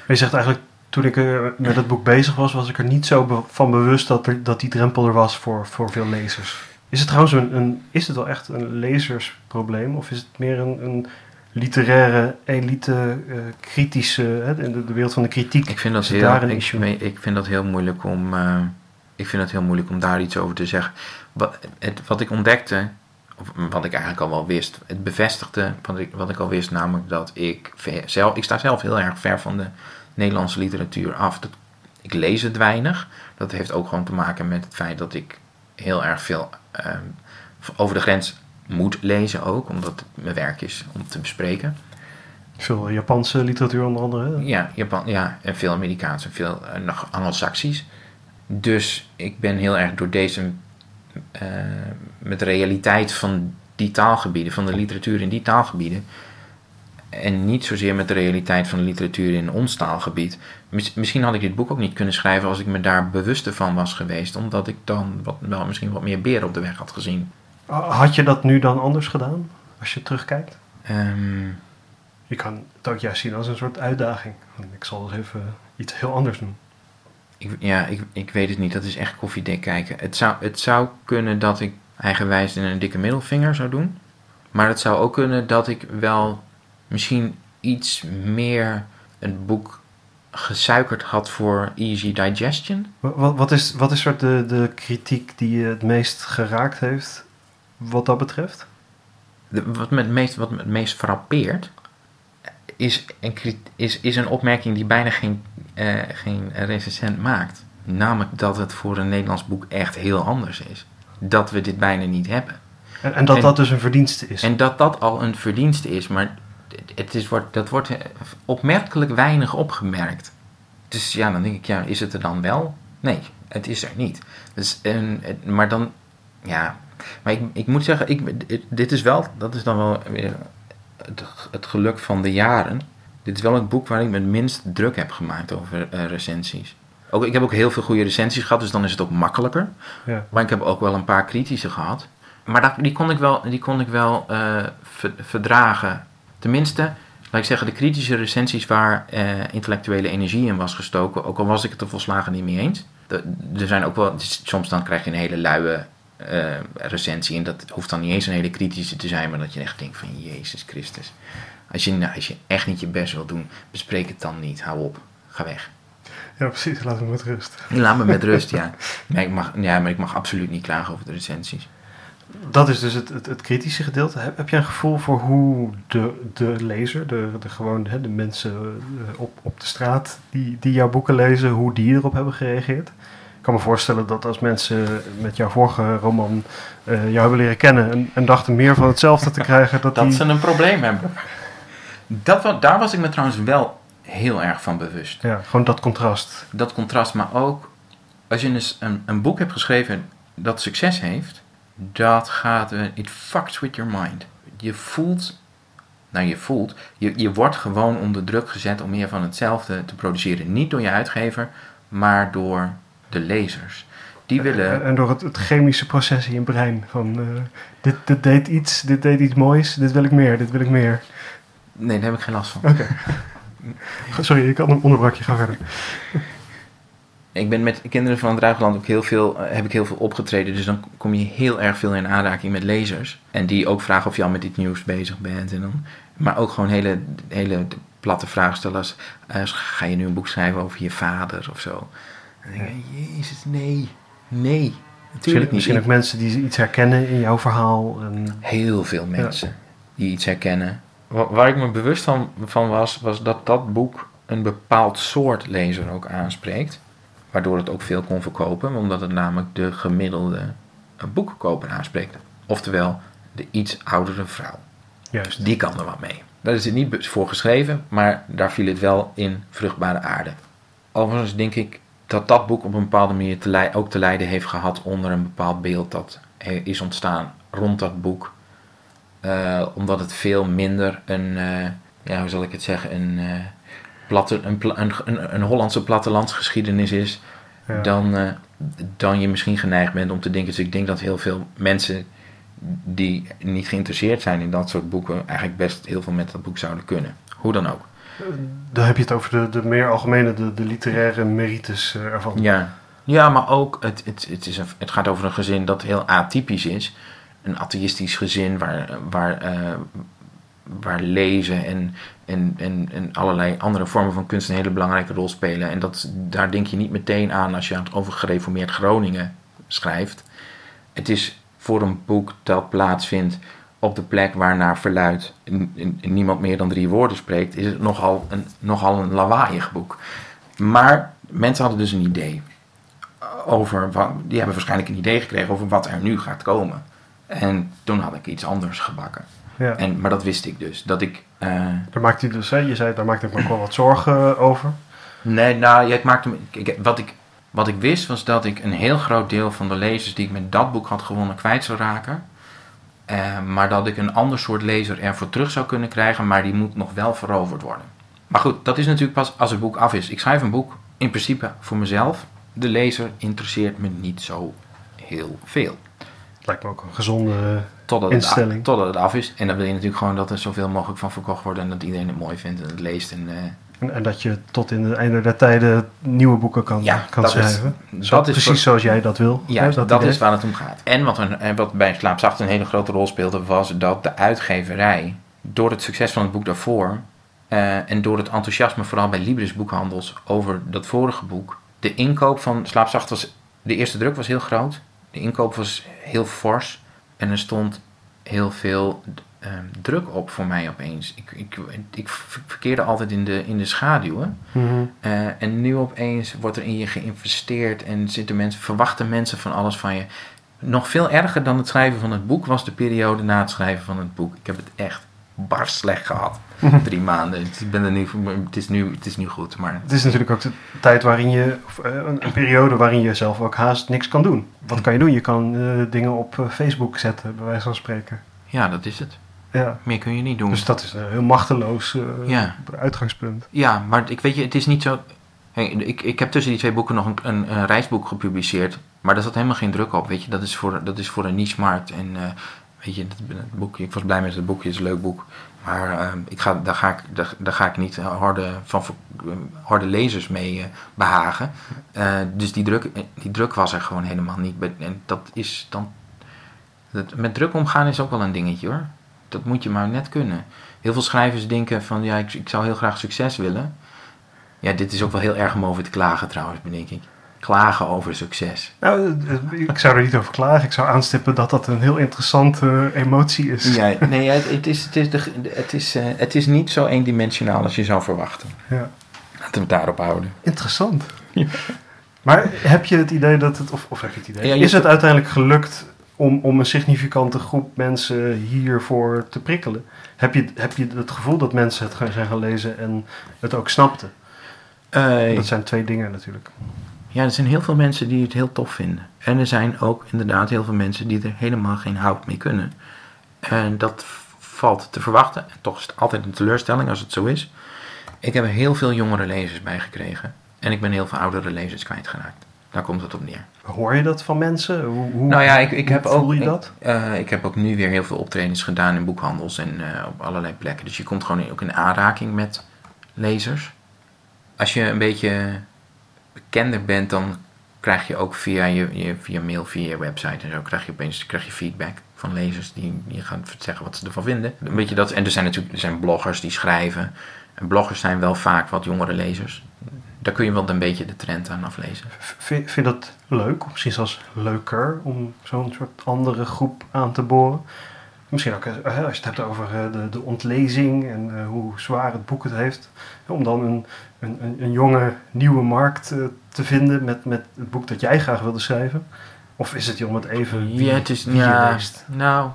Je zegt eigenlijk, toen ik eh, met het boek bezig was, was ik er niet zo be- van bewust dat, er, dat die drempel er was voor, voor veel lezers. Is het trouwens een, een, is het wel echt een lezersprobleem? Of is het meer een, een literaire, elite, eh, kritische, hè, in de, de wereld van de kritiek? ik, vind dat heel, daar ik, ik vind dat heel moeilijk om. eh, ik vind het heel moeilijk om daar iets over te zeggen. Wat, het, wat ik ontdekte, wat ik eigenlijk al wel wist, het bevestigde wat ik, wat ik al wist, namelijk dat ik zelf, ik sta zelf heel erg ver van de Nederlandse literatuur af. Dat, ik lees het weinig. Dat heeft ook gewoon te maken met het feit dat ik heel erg veel ehm, over de grens moet lezen ook, omdat het mijn werk is om te bespreken. Veel Japanse literatuur onder andere. hè? Ja, Japan, ja, en veel Amerikaans en veel eh, nog Anglo-Saxisch. Dus ik ben heel erg door deze, eh, met de realiteit van die taalgebieden, van de literatuur in die taalgebieden, en niet zozeer met de realiteit van de literatuur in ons taalgebied. Mis- misschien had ik dit boek ook niet kunnen schrijven als ik me daar bewuster van was geweest, omdat ik dan wat, wel misschien wat meer beren op de weg had gezien. Had je dat nu dan anders gedaan, als je terugkijkt? Ehm, Je kan het ook juist zien als een soort uitdaging. Ik zal eens even iets heel anders doen. Ik, ja, ik, ik weet het niet. Dat is echt koffiedik kijken. Het zou, het zou kunnen dat ik eigenwijs in een dikke middelvinger zou doen. Maar het zou ook kunnen dat ik wel misschien iets meer een boek gesuikerd had voor easy digestion. Wa- Wat, wat is, wat is soort de, de kritiek die je het meest geraakt heeft wat dat betreft? De- wat, me het meest, wat me het meest frappeert, is een, is, is een opmerking die bijna geen, eh, geen recensent maakt. Namelijk dat het voor een Nederlands boek echt heel anders is. Dat we dit bijna niet hebben. En, en dat En- dat dus een verdienste is. En dat dat al een verdienste is, maar het is, wordt, dat wordt opmerkelijk weinig opgemerkt. Dus ja, dan denk ik, ja, is het er dan wel? Nee, het is er niet. Dus, en, maar dan, ja, maar ik, ik moet zeggen, ik, dit is wel, dat is dan wel weer het, het geluk van de jaren. Dit is wel het boek waar ik me het minst druk heb gemaakt over eh, recensies. Ook, ik heb ook heel veel goede recensies gehad, dus dan is het ook makkelijker. Ja. Maar ik heb ook wel een paar kritische gehad. Maar dat, die kon ik wel, die kon ik wel eh, ver- verdragen. Tenminste, laat ik zeggen, de kritische recensies waar eh, intellectuele energie in was gestoken, ook al was ik het er volslagen niet mee eens. Er zijn ook wel, soms dan krijg je een hele luie eh, recensie en dat hoeft dan niet eens een hele kritische te zijn, maar dat je echt denkt van Jezus Christus. Als je, nou, als je echt niet je best wil doen, bespreek het dan niet. Hou op. Ga weg. Ja, precies. Laten we met rust. Laat me met rust, ja. Maar ik mag, ja, maar ik mag absoluut niet klagen over de recensies. Dat is dus het, het, het kritische gedeelte. Heb, heb je een gevoel voor hoe de, de lezer, de, de, gewoon, hè, de mensen eh, op, op de straat die, die jouw boeken lezen, hoe die erop hebben gereageerd? Ik kan me voorstellen dat als mensen met jouw vorige roman eh, jou hebben leren kennen en, en dachten meer van hetzelfde te krijgen, dat, Dat die... ze een probleem hebben. Dat, daar was ik me trouwens wel heel erg van bewust. Ja, gewoon dat contrast. Dat contrast, maar ook als je een, een, boek hebt geschreven dat succes heeft, dat gaat, eh, it fucks with your mind. Je voelt, nou je voelt, je, je wordt gewoon onder druk gezet om meer van hetzelfde te produceren. Niet door je uitgever, maar door de lezers. Die willen... En, door het, het chemische proces in je brein. Van, eh, dit, dit deed iets, dit deed iets moois, dit wil ik meer, dit wil ik meer. Nee, daar heb ik geen last van. Oké. Sorry, ik had een onderbrakje, ga verder. Ik ben met Kinderen van het Ruigland ook heel veel, eh, heb ik heel veel opgetreden. Dus dan kom je heel erg veel in aanraking met lezers. En die ook vragen of je al met dit nieuws bezig bent. En dan, maar ook gewoon hele, hele platte vragen stellen als... eh, ga je nu een boek schrijven over je vader of zo? En dan denk ik, jezus, nee. Nee, Misschien, natuurlijk niet. misschien ook mensen die iets herkennen in jouw verhaal. En, Heel veel mensen die iets herkennen. Wa- Waar ik me bewust van, van was, was dat dat boek een bepaald soort lezer ook aanspreekt. Waardoor het ook veel kon verkopen, omdat het namelijk de gemiddelde eh, boekkoper aanspreekt. Oftewel, de iets oudere vrouw. juist. Die kan er wat mee. Daar is het niet voor geschreven, maar daar viel het wel in vruchtbare aarde. Overigens denk ik dat dat boek op een bepaalde manier te ook te lijden heeft gehad onder een bepaald beeld dat is ontstaan rond dat boek. Eh, omdat het veel minder een, eh, ja, hoe zal ik het zeggen, een, eh, platte, een, een, een, een Hollandse plattelandsgeschiedenis is Ja. dan, dan je misschien geneigd bent om te denken. Dus ik denk dat heel veel mensen die niet geïnteresseerd zijn in dat soort boeken, eigenlijk best heel veel met dat boek zouden kunnen. Hoe dan ook. Dan heb je het over de, de meer algemene, de, de literaire merites ervan. Ja, ja maar ook, het, het, het, is een, het gaat over een gezin dat heel atypisch is. Een atheïstisch gezin waar, waar, eh, waar lezen en, en, en, en allerlei andere vormen van kunst een hele belangrijke rol spelen. En dat, daar denk je niet meteen aan als je aan het over gereformeerd Groningen schrijft. Het is voor een boek dat plaatsvindt op de plek waar naar verluidt niemand meer dan drie woorden spreekt, is het nogal een, nogal een lawaaiig boek. Maar mensen hadden dus een idee over, wat, die hebben waarschijnlijk een idee gekregen over wat er nu gaat komen. En toen had ik iets anders gebakken. Ja. En, maar dat wist ik dus. Dat ik. eh, Daar maakt u dus, hè, je zei, daar maakte ik me ook wel wat zorgen over. nee, nou, ja, ik maakte me. ik- wat, ik, wat ik wist was dat ik een heel groot deel van de lezers die ik met dat boek had gewonnen kwijt zou raken. Eh, maar dat ik een ander soort lezer ervoor terug zou kunnen krijgen, maar die moet nog wel veroverd worden. Maar goed, dat is natuurlijk pas als het boek af is. Ik schrijf een boek in principe voor mezelf. De lezer interesseert me niet zo heel veel. Lijkt me ook een gezonde... Totdat het, Instelling. totdat het af is. En dan wil je natuurlijk gewoon dat er zoveel mogelijk van verkocht wordt. En dat iedereen het mooi vindt en het leest. En, eh, En, en dat je tot in het einde der tijden nieuwe boeken kan, Ja, kan dat schrijven. Dat is precies voor- zoals jij dat wil. ja, hè, dat, idee. is waar het om gaat. En wat, een, en wat bij Slaapzacht een hele grote rol speelde, was dat de uitgeverij, door het succes van het boek daarvoor. eh, en door het enthousiasme, vooral bij Libris boekhandels, over dat vorige boek. De inkoop van Slaapzacht was. De eerste druk was heel groot. De inkoop was heel fors. En er stond heel veel eh, druk op voor mij opeens. Ik, ik, ik verkeerde altijd in de, in de schaduwen. Mhm. Eh, en nu opeens wordt er in je geïnvesteerd en zitten mensen, verwachten mensen van alles van je. Nog veel erger dan het schrijven van het boek was de periode na het schrijven van het boek. Ik heb het echt bar slecht gehad. Drie maanden. Ik ben er nu, het, is nu, het is nu goed, maar Het is natuurlijk ook de tijd waarin je, of, eh, een, een periode waarin je zelf ook haast niks kan doen. Wat kan je doen? Je kan eh, dingen op eh, Facebook zetten, bij wijze van spreken. ja, dat is het. Ja. Meer kun je niet doen. Dus dat is een heel machteloos Ja. uitgangspunt. Ja, maar ik weet je, het is niet zo. Hey, ik, ik heb tussen die twee boeken nog een, een, een, reisboek gepubliceerd. Maar daar zat helemaal geen druk op. Weet je, dat is voor, dat is voor een niche-markt. En uh, weet je, het, boekje, ik was blij met het boekje, het is een leuk boek. Maar uh, ik ga, daar, ga ik, daar, ga ik niet harde, van, harde lezers mee uh, behagen. dus die druk, die druk was er gewoon helemaal niet. En dat is dan. Met druk omgaan is ook wel een dingetje hoor. Dat moet je maar net kunnen. Heel veel schrijvers denken van ja, ik, ik zou heel graag succes willen. Ja, dit is ook wel heel erg om over te klagen trouwens, denk ik. Klagen over succes. Nou, ik zou er niet over klagen. Ik zou aanstippen dat dat een heel interessante emotie is. Ja, nee, het, is, het, is, de, het, is, uh, het is niet zo eendimensionaal als je zou verwachten. Ja. Laten we het daarop houden. Interessant. Ja. Maar heb je het idee dat het, of, of heb je het idee, ja, je is het uiteindelijk gelukt om, om een significante groep mensen hiervoor te prikkelen? Heb je, heb je het gevoel dat mensen het zijn gaan lezen en het ook snapten? Uh, dat zijn twee dingen natuurlijk. Ja, er zijn heel veel mensen die het heel tof vinden. En er zijn ook inderdaad heel veel mensen die er helemaal geen hout mee kunnen. En dat valt te verwachten. En toch is het altijd een teleurstelling als het zo is. Ik heb er heel veel jongere lezers bij gekregen. En ik ben heel veel oudere lezers kwijtgeraakt. Daar komt het op neer. Hoor je dat van mensen? Hoe, hoe nou ja, ik, ik heb voel ook, je dat? Ik, uh, ik, heb ook nu weer heel veel optredens gedaan in boekhandels en uh, op allerlei plekken. Dus je komt gewoon ook in aanraking met lezers. Als je een beetje bekender bent, dan krijg je ook via je, je, via mail, via je website en zo, krijg je opeens krijg je feedback van lezers die, die gaan zeggen wat ze ervan vinden. Een beetje dat, en er zijn natuurlijk er zijn bloggers die schrijven. En bloggers zijn wel vaak wat jongere lezers. Daar kun je wel een beetje de trend aan aflezen. Vind je dat leuk, of misschien zelfs leuker, om zo'n soort andere groep aan te boren? Misschien ook als je het hebt over de, de ontlezing en hoe zwaar het boek het heeft. Om dan een, een, een jonge, nieuwe markt te vinden met, met het boek dat jij graag wilde schrijven. Of is het je om het even wie, ja, het is, ja, Nou,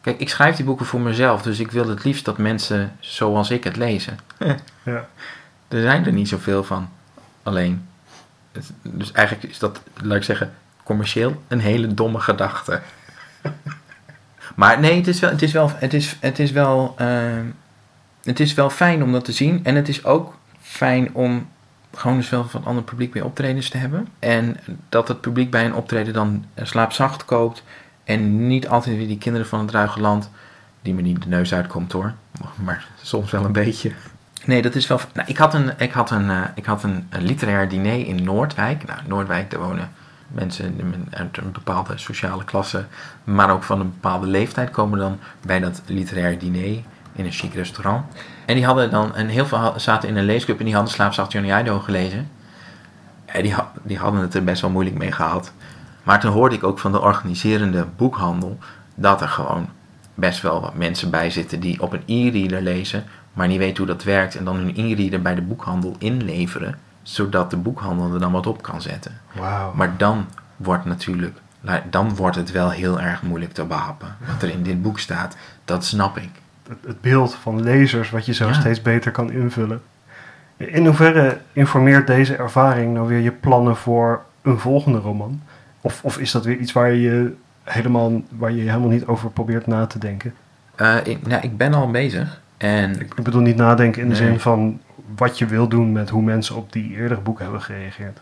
kijk, ik schrijf die boeken voor mezelf. Dus ik wil het liefst dat mensen zoals ik het lezen. ja. Er zijn er niet zoveel van. Alleen. Dus eigenlijk is dat, laat ik zeggen, commercieel een hele domme gedachte. maar nee, het is wel, het is wel, het is, het is wel, uh, het is wel fijn om dat te zien. En het is ook fijn om gewoon dus wel van ander publiek bij optredens te hebben. En dat het publiek bij een optreden dan slaapzacht koopt. En niet altijd weer die kinderen van het ruige land, die me niet de neus uitkomt hoor. Maar soms wel een beetje. Nee, dat is wel. Nou, ik had een, ik had een, uh, ik had een, een, literair diner in Noordwijk. Nou, Noordwijk, daar wonen mensen uit een bepaalde sociale klasse, maar ook van een bepaalde leeftijd komen dan bij dat literair diner in een chic restaurant. En die hadden dan, en heel veel zaten in een leesclub en die hadden Slaapzacht Johnny Idaho gelezen. En die, die hadden het er best wel moeilijk mee gehad. Maar toen hoorde ik ook van de organiserende boekhandel dat er gewoon best wel wat mensen bij zitten die op een e-reader lezen, maar niet weten hoe dat werkt en dan hun e-reader bij de boekhandel inleveren, zodat de boekhandel er dan wat op kan zetten. Wow. Maar dan wordt natuurlijk, dan wordt het wel heel erg moeilijk te behappen. Wat er in dit boek staat, dat snap ik. Het, beeld van lezers wat je zo ja. steeds beter kan invullen. In hoeverre informeert deze ervaring nou weer je plannen voor een volgende roman? Of, of is dat weer iets waar je helemaal, waar je helemaal niet over probeert na te denken? Uh, ik, nou, ik ben al bezig. En... Ik bedoel niet nadenken in de nee. zin van wat je wil doen met hoe mensen op die eerdere boeken hebben gereageerd.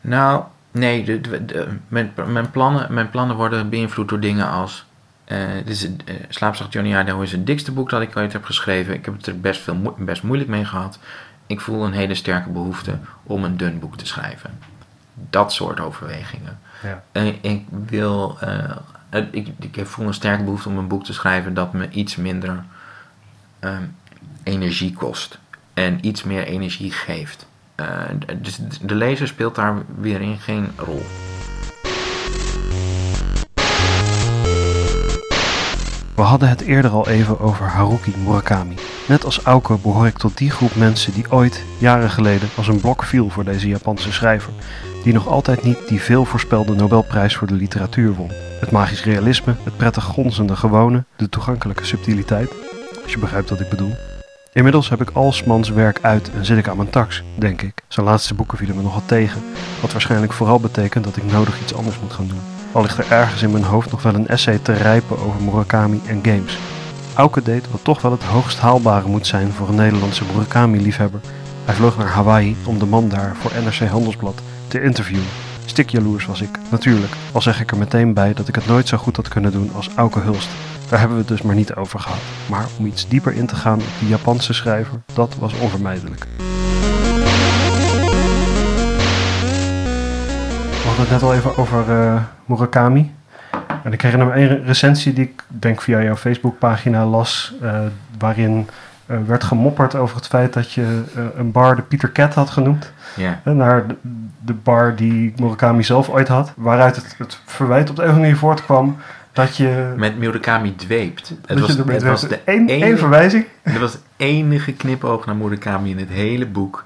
Nou, nee, de, de, de, mijn, mijn, plannen, mijn plannen worden beïnvloed door dingen als. Uh, dit is, uh, Slaapzacht Johnny Idaho is het dikste boek dat ik ooit heb geschreven. Ik heb het er best, veel mo best moeilijk mee gehad. Ik voel een hele sterke behoefte om een dun boek te schrijven. Dat soort overwegingen. Ja. En ik wil. Uh, ik, ik voel een sterke behoefte om een boek te schrijven dat me iets minder um, energie kost. En iets meer energie geeft. Uh, dus de lezer speelt daar weer in geen rol. We hadden het eerder al even over Haruki Murakami. Net als Auke behoor ik tot die groep mensen die ooit, jaren geleden, als een blok viel voor deze Japanse schrijver, die nog altijd niet die veel voorspelde Nobelprijs voor de literatuur won. Het magisch realisme, het prettig gonzende gewone, de toegankelijke subtiliteit, als je begrijpt wat ik bedoel. Inmiddels heb ik alsmans werk uit en zit ik aan mijn tax, denk ik. Zijn laatste boeken vielen me nogal tegen, wat waarschijnlijk vooral betekent dat ik nodig iets anders moet gaan doen. Al ligt er ergens in mijn hoofd nog wel een essay te rijpen over Murakami en games. Auke deed wat toch wel het hoogst haalbare moet zijn voor een Nederlandse Murakami-liefhebber. Hij vloog naar Hawaii om de man daar voor NRC Handelsblad te interviewen. Stikjaloers was ik, natuurlijk, al zeg ik er meteen bij dat ik het nooit zo goed had kunnen doen als Auke Hulst. Daar hebben we het dus maar niet over gehad. Maar om iets dieper in te gaan op die Japanse schrijver, dat was onvermijdelijk. We hadden het net al even over uh, Murakami. En ik herinner me een recensie die ik denk via jouw Facebookpagina las, uh, waarin uh, werd gemopperd over het feit dat je een bar de Pieter Cat had genoemd. Ja. Naar de, de, bar die Murakami zelf ooit had. Waaruit het, het verwijt op de een of andere voortkwam dat je... Met Murakami dweept. Het was, het was de één, één verwijzing. Het was enige knipoog naar Murakami in het hele boek.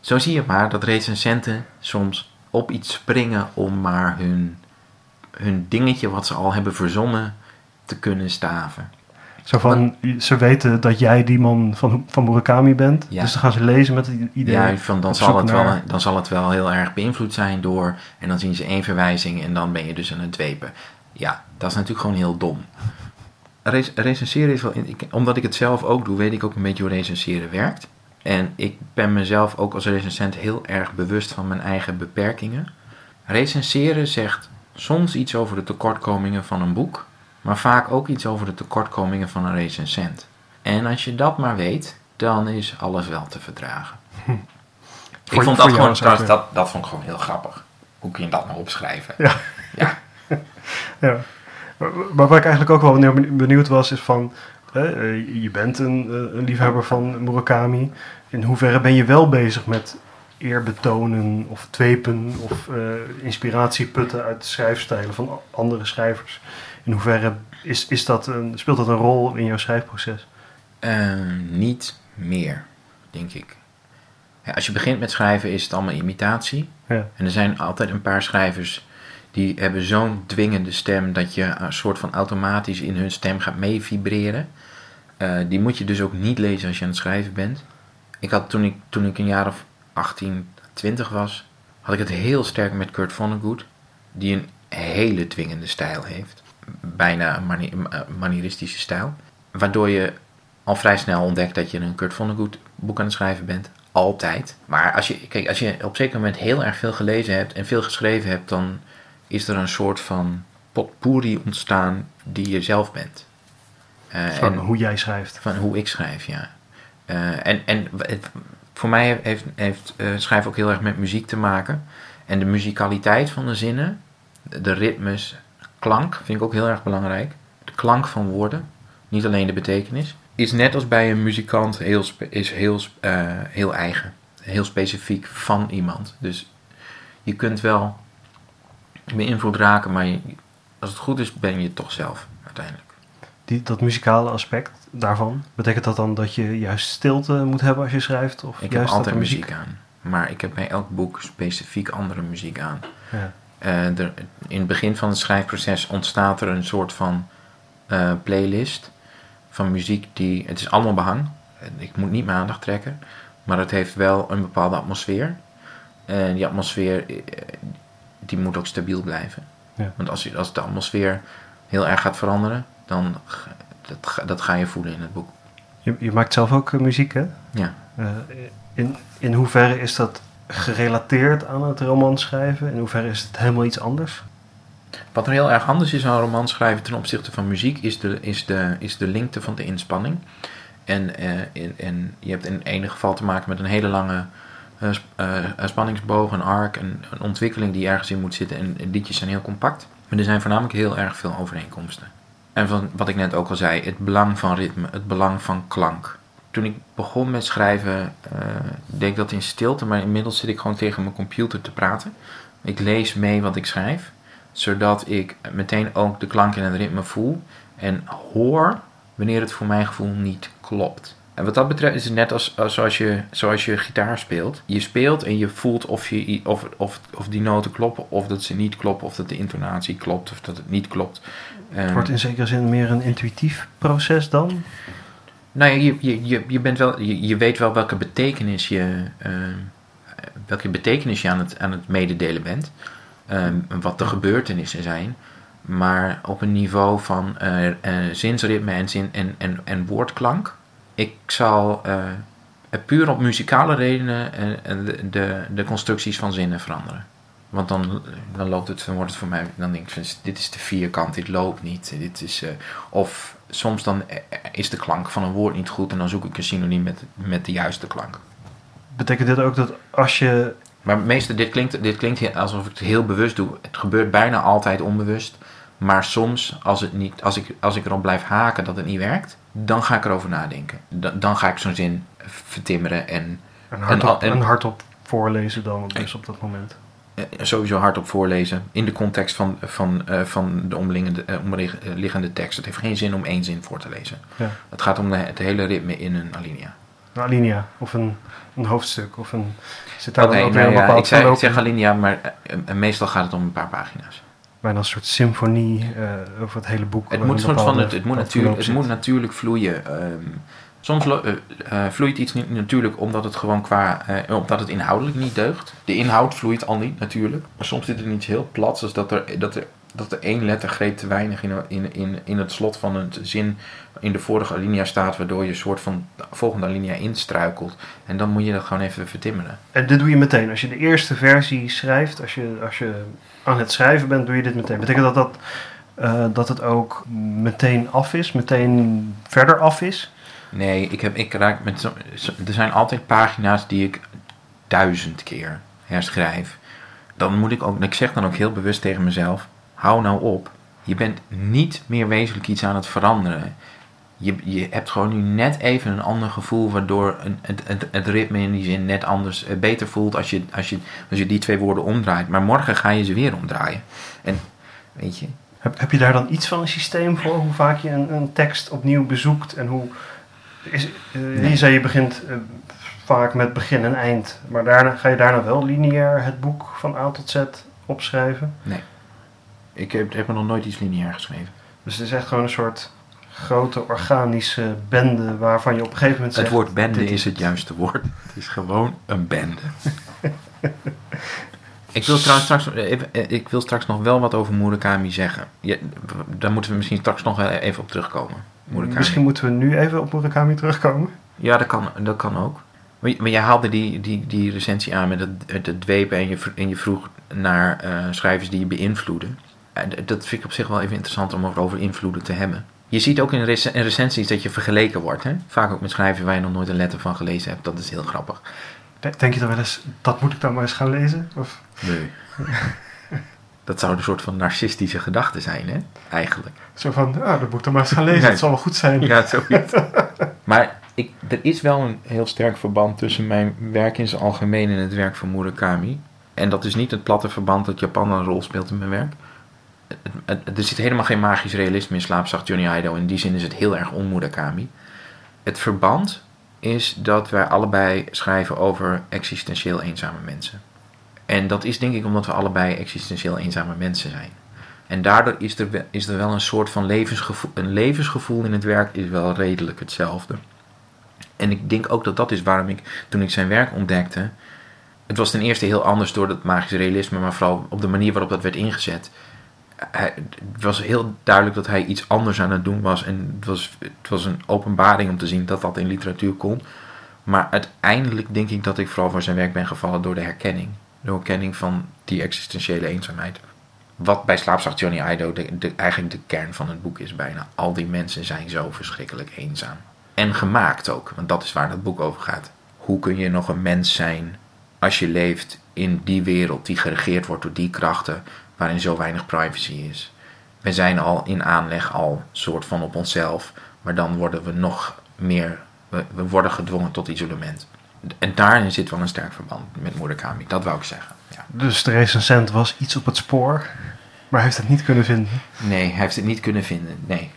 Zo zie je maar dat recensenten soms op iets springen om maar hun, hun dingetje wat ze al hebben verzonnen te kunnen staven. Zo van, ze weten dat jij die man van, van Murakami bent, Ja. dus dan gaan ze lezen met het idee. Ja, van dan, zal het wel, dan zal het wel heel erg beïnvloed zijn door. En dan zien ze één verwijzing en dan ben je dus aan het dwepen. Ja, dat is natuurlijk gewoon heel dom. Rec- recenseren is wel. Ik, omdat ik het zelf ook doe, weet ik ook een beetje hoe recenseren werkt. En ik ben mezelf ook als recensent heel erg bewust van mijn eigen beperkingen. Recenseren zegt soms iets over de tekortkomingen van een boek, maar vaak ook iets over de tekortkomingen van een recensent. En als je dat maar weet, dan is alles wel te verdragen. Voor- ik vond voor dat gewoon, trouwens, dat, dat vond ik gewoon heel grappig. Hoe kun je dat nou opschrijven? Ja. Ja. Ja. Maar, waar ik eigenlijk ook wel benieuwd was, is van... eh, je bent een, eh, een liefhebber van Murakami. In hoeverre ben je wel bezig met eerbetonen of dwepen of eh, inspiratie putten uit schrijfstijlen van andere schrijvers? In hoeverre is, is dat een, speelt dat een rol in jouw schrijfproces? Eh, niet meer, denk ik. Ja, als je begint met schrijven is het allemaal imitatie. Ja. En er zijn altijd een paar schrijvers die hebben zo'n dwingende stem dat je een soort van automatisch in hun stem gaat mee vibreren. Eh, die moet je dus ook niet lezen als je aan het schrijven bent. Ik had toen ik, toen ik een jaar of 18, 20 was, had ik het heel sterk met Kurt Vonnegut, die een hele dwingende stijl heeft. Bijna een eh, manieristische stijl. Waardoor je al vrij snel ontdekt dat je een Kurt Vonnegut boek aan het schrijven bent. Altijd. Maar als je, kijk, als je op een zeker moment heel erg veel gelezen hebt en veel geschreven hebt, dan is er een soort van potpourri ontstaan die je zelf bent. Eh, Van en- hoe jij schrijft. van hoe ik schrijf, ja. Eh, en en het- voor mij heeft, heeft eh, schrijven ook heel erg met muziek te maken. En de muzikaliteit van de zinnen, de, de ritmes, klank vind ik ook heel erg belangrijk. De klank van woorden, niet alleen de betekenis. Is net als bij een muzikant heel, is heel, heel eigen. Heel specifiek van iemand. Dus je kunt wel beïnvloed raken, maar je- als het goed is ben je het toch zelf uiteindelijk. Die, dat muzikale aspect daarvan, betekent dat dan dat je juist stilte moet hebben als je schrijft? Of Ik heb juist dat altijd muziek aan. Maar ik heb bij elk boek specifiek andere muziek aan. Ja. Eh, er, in het begin van het schrijfproces ontstaat er een soort van eh, playlist van muziek die. Het is allemaal behang. Ik moet niet mijn aandacht trekken. Maar het heeft wel een bepaalde atmosfeer. En die atmosfeer eh, die moet ook stabiel blijven. Ja. Want als, als de atmosfeer heel erg gaat veranderen, dan ga- dat, dat ga je voelen in het boek. Je, je maakt zelf ook eh, muziek, hè? Ja. Eh, in, in hoeverre is dat gerelateerd aan het roman schrijven? In hoeverre is het helemaal iets anders? Wat er heel erg anders is aan een roman schrijven ten opzichte van muziek, is de, is de, is de lengte van de inspanning. En, eh, in, en je hebt in ene geval te maken met een hele lange spanningsboog, een arc, een, een ontwikkeling die ergens in moet zitten. En, liedjes zijn heel compact. Maar er zijn voornamelijk heel erg veel overeenkomsten. En van wat ik net ook al zei, het belang van ritme, het belang van klank. Toen ik begon met schrijven, eh, deed ik dat in stilte, maar inmiddels zit ik gewoon tegen mijn computer te praten. Ik lees mee wat ik schrijf, zodat ik meteen ook de klank en het ritme voel en hoor wanneer het voor mijn gevoel niet klopt. En wat dat betreft is het net als, als zoals, je, zoals je gitaar speelt. Je speelt en je voelt of, je, of, of, of die noten kloppen, of dat ze niet kloppen, of dat de intonatie klopt, of dat het niet klopt. Het Ehm, wordt in zekere zin meer een intuïtief proces dan? nou ja, je, je, je, je, bent wel, je, je weet wel welke betekenis je, ehm, welke betekenis je aan het, aan het mededelen bent. En wat de gebeurtenissen zijn. Maar op een niveau van eh, zinsritme en, zin, en, en, en woordklank. Ik zal eh, puur op muzikale redenen eh, de, de, de constructies van zinnen veranderen. Want dan, dan loopt het, dan wordt het voor mij, dan denk ik, van, dit is te vierkant, dit loopt niet. Dit is, eh, of soms dan is de klank van een woord niet goed en dan zoek ik een synoniem met, met de juiste klank. Betekent dit ook dat als je... Maar meestal, dit klinkt, dit klinkt alsof ik het heel bewust doe. Het gebeurt bijna altijd onbewust. Maar soms, als, het niet, als, ik, als ik erop blijf haken dat het niet werkt, dan ga ik erover nadenken. Dan, dan ga ik zo'n zin vertimmeren en hardop, en- een hardop voorlezen dan dus op dat moment. eh, sowieso hardop voorlezen. In de context van, van, eh, van de omliggende, eh, omliggende tekst. Het heeft geen zin om één zin voor te lezen. Ja. Het gaat om de, het hele ritme in een alinea. Een alinea of een, een hoofdstuk of een... Zit daar dan ook nou een ja, bepaald ik, zeg, ik alinea, maar meestal gaat het om een paar pagina's. Bijna een soort symfonie eh, over het hele boek. Het moet, soort van, het, het, moet natuurlijk, het moet natuurlijk vloeien. Ehm, soms eh, eh, vloeit iets niet natuurlijk omdat het gewoon qua, omdat het inhoudelijk niet deugt. De inhoud vloeit al niet natuurlijk. Maar soms zit er iets heel plats, als dat er, dat er, dat er één lettergreep te weinig in, in, in, in het slot van een zin in de vorige alinea staat, waardoor je een soort van de volgende alinea instruikelt. En dan moet je dat gewoon even vertimmeren. En dit doe je meteen. Als je de eerste versie schrijft, als je, als je aan het schrijven bent, doe je dit meteen. Betekent dat dat, eh, dat het ook meteen af is, meteen verder af is? Nee, ik, heb, ik raak met zo- er zijn altijd pagina's die ik duizend keer herschrijf. Dan moet ik ook, ik zeg dan ook heel bewust tegen mezelf: hou nou op. Je bent niet meer wezenlijk iets aan het veranderen. Je, je hebt gewoon nu net even een ander gevoel, waardoor een, het, het, het ritme in die zin net anders, eh, beter voelt als je, als, je, als je die twee woorden omdraait. Maar morgen ga je ze weer omdraaien. En weet je, Heb, heb je daar dan iets van een systeem voor? Hoe vaak je een, een tekst opnieuw bezoekt en hoe... Is, eh, Nee. Je zei je begint eh, vaak met begin en eind, maar daarna, ga je daarna wel lineair het boek van A tot Z opschrijven? Ik heb, heb me nog nooit iets lineair geschreven. Dus het is echt gewoon een soort grote organische bende waarvan je op een gegeven moment zegt... Het woord bende is het juiste woord. Het is gewoon een bende. ik, wil trouwens straks, eh, ik wil straks nog wel wat over Murakami zeggen. Ja, daar moeten we misschien straks nog wel even op terugkomen. Murakami. Misschien moeten we nu even op Murakami terugkomen. Ja, dat kan, dat kan ook. Maar je, maar je haalde die, die, die recensie aan met het, het, dwepen en je, en je vroeg naar eh, schrijvers die je beïnvloeden. Dat vind ik op zich wel even interessant om over, over invloeden te hebben. Je ziet ook in, rec- in recensies dat je vergeleken wordt. Hè? Vaak ook met schrijvers waar je nog nooit een letter van gelezen hebt. Dat is heel grappig. Denk je dan wel eens, dat moet ik dan maar eens gaan lezen? Of, Nee. dat zou een soort van narcistische gedachte zijn, hè? Eigenlijk. zo van, ah, dat moet ik dan maar eens gaan lezen, Nee. het zal wel goed zijn. Ja, zoiets. maar ik, er is wel een heel sterk verband tussen mijn werk in zijn algemeen en het werk van Murakami. En dat is niet het platte verband dat Japan een rol speelt in mijn werk. Er zit helemaal geen magisch realisme in Slaapzacht Johnny Ido. In die zin is het heel erg on-Murakami. Het verband is dat wij allebei schrijven over existentieel eenzame mensen. En dat is denk ik omdat we allebei existentieel eenzame mensen zijn. En daardoor is er, is er wel een soort van levensgevoel. Een levensgevoel in het werk is wel redelijk hetzelfde. En ik denk ook dat dat is waarom ik, toen ik zijn werk ontdekte. Het was ten eerste heel anders door het magisch realisme, maar vooral op de manier waarop dat werd ingezet. Het was heel duidelijk dat hij iets anders aan het doen was. En het was, het was een openbaring om te zien dat dat in literatuur kon. Maar uiteindelijk denk ik dat ik vooral voor zijn werk ben gevallen door de herkenning. De herkenning van die existentiële eenzaamheid. Wat bij Slaapzacht Johnny Ido eigenlijk de kern van het boek is bijna. Al die mensen zijn zo verschrikkelijk eenzaam. En gemaakt ook, want dat is waar dat boek over gaat. Hoe kun je nog een mens zijn als je leeft in die wereld die geregeerd wordt door die krachten waarin zo weinig privacy is? We zijn al in aanleg al soort van op onszelf, maar dan worden we nog meer, we, we worden gedwongen tot isolement. En daarin zit wel een sterk verband met Murakami, dat wou ik zeggen. Ja. Dus de recensent was iets op het spoor, maar hij heeft het niet kunnen vinden. Nee, hij heeft het niet kunnen vinden. Nee.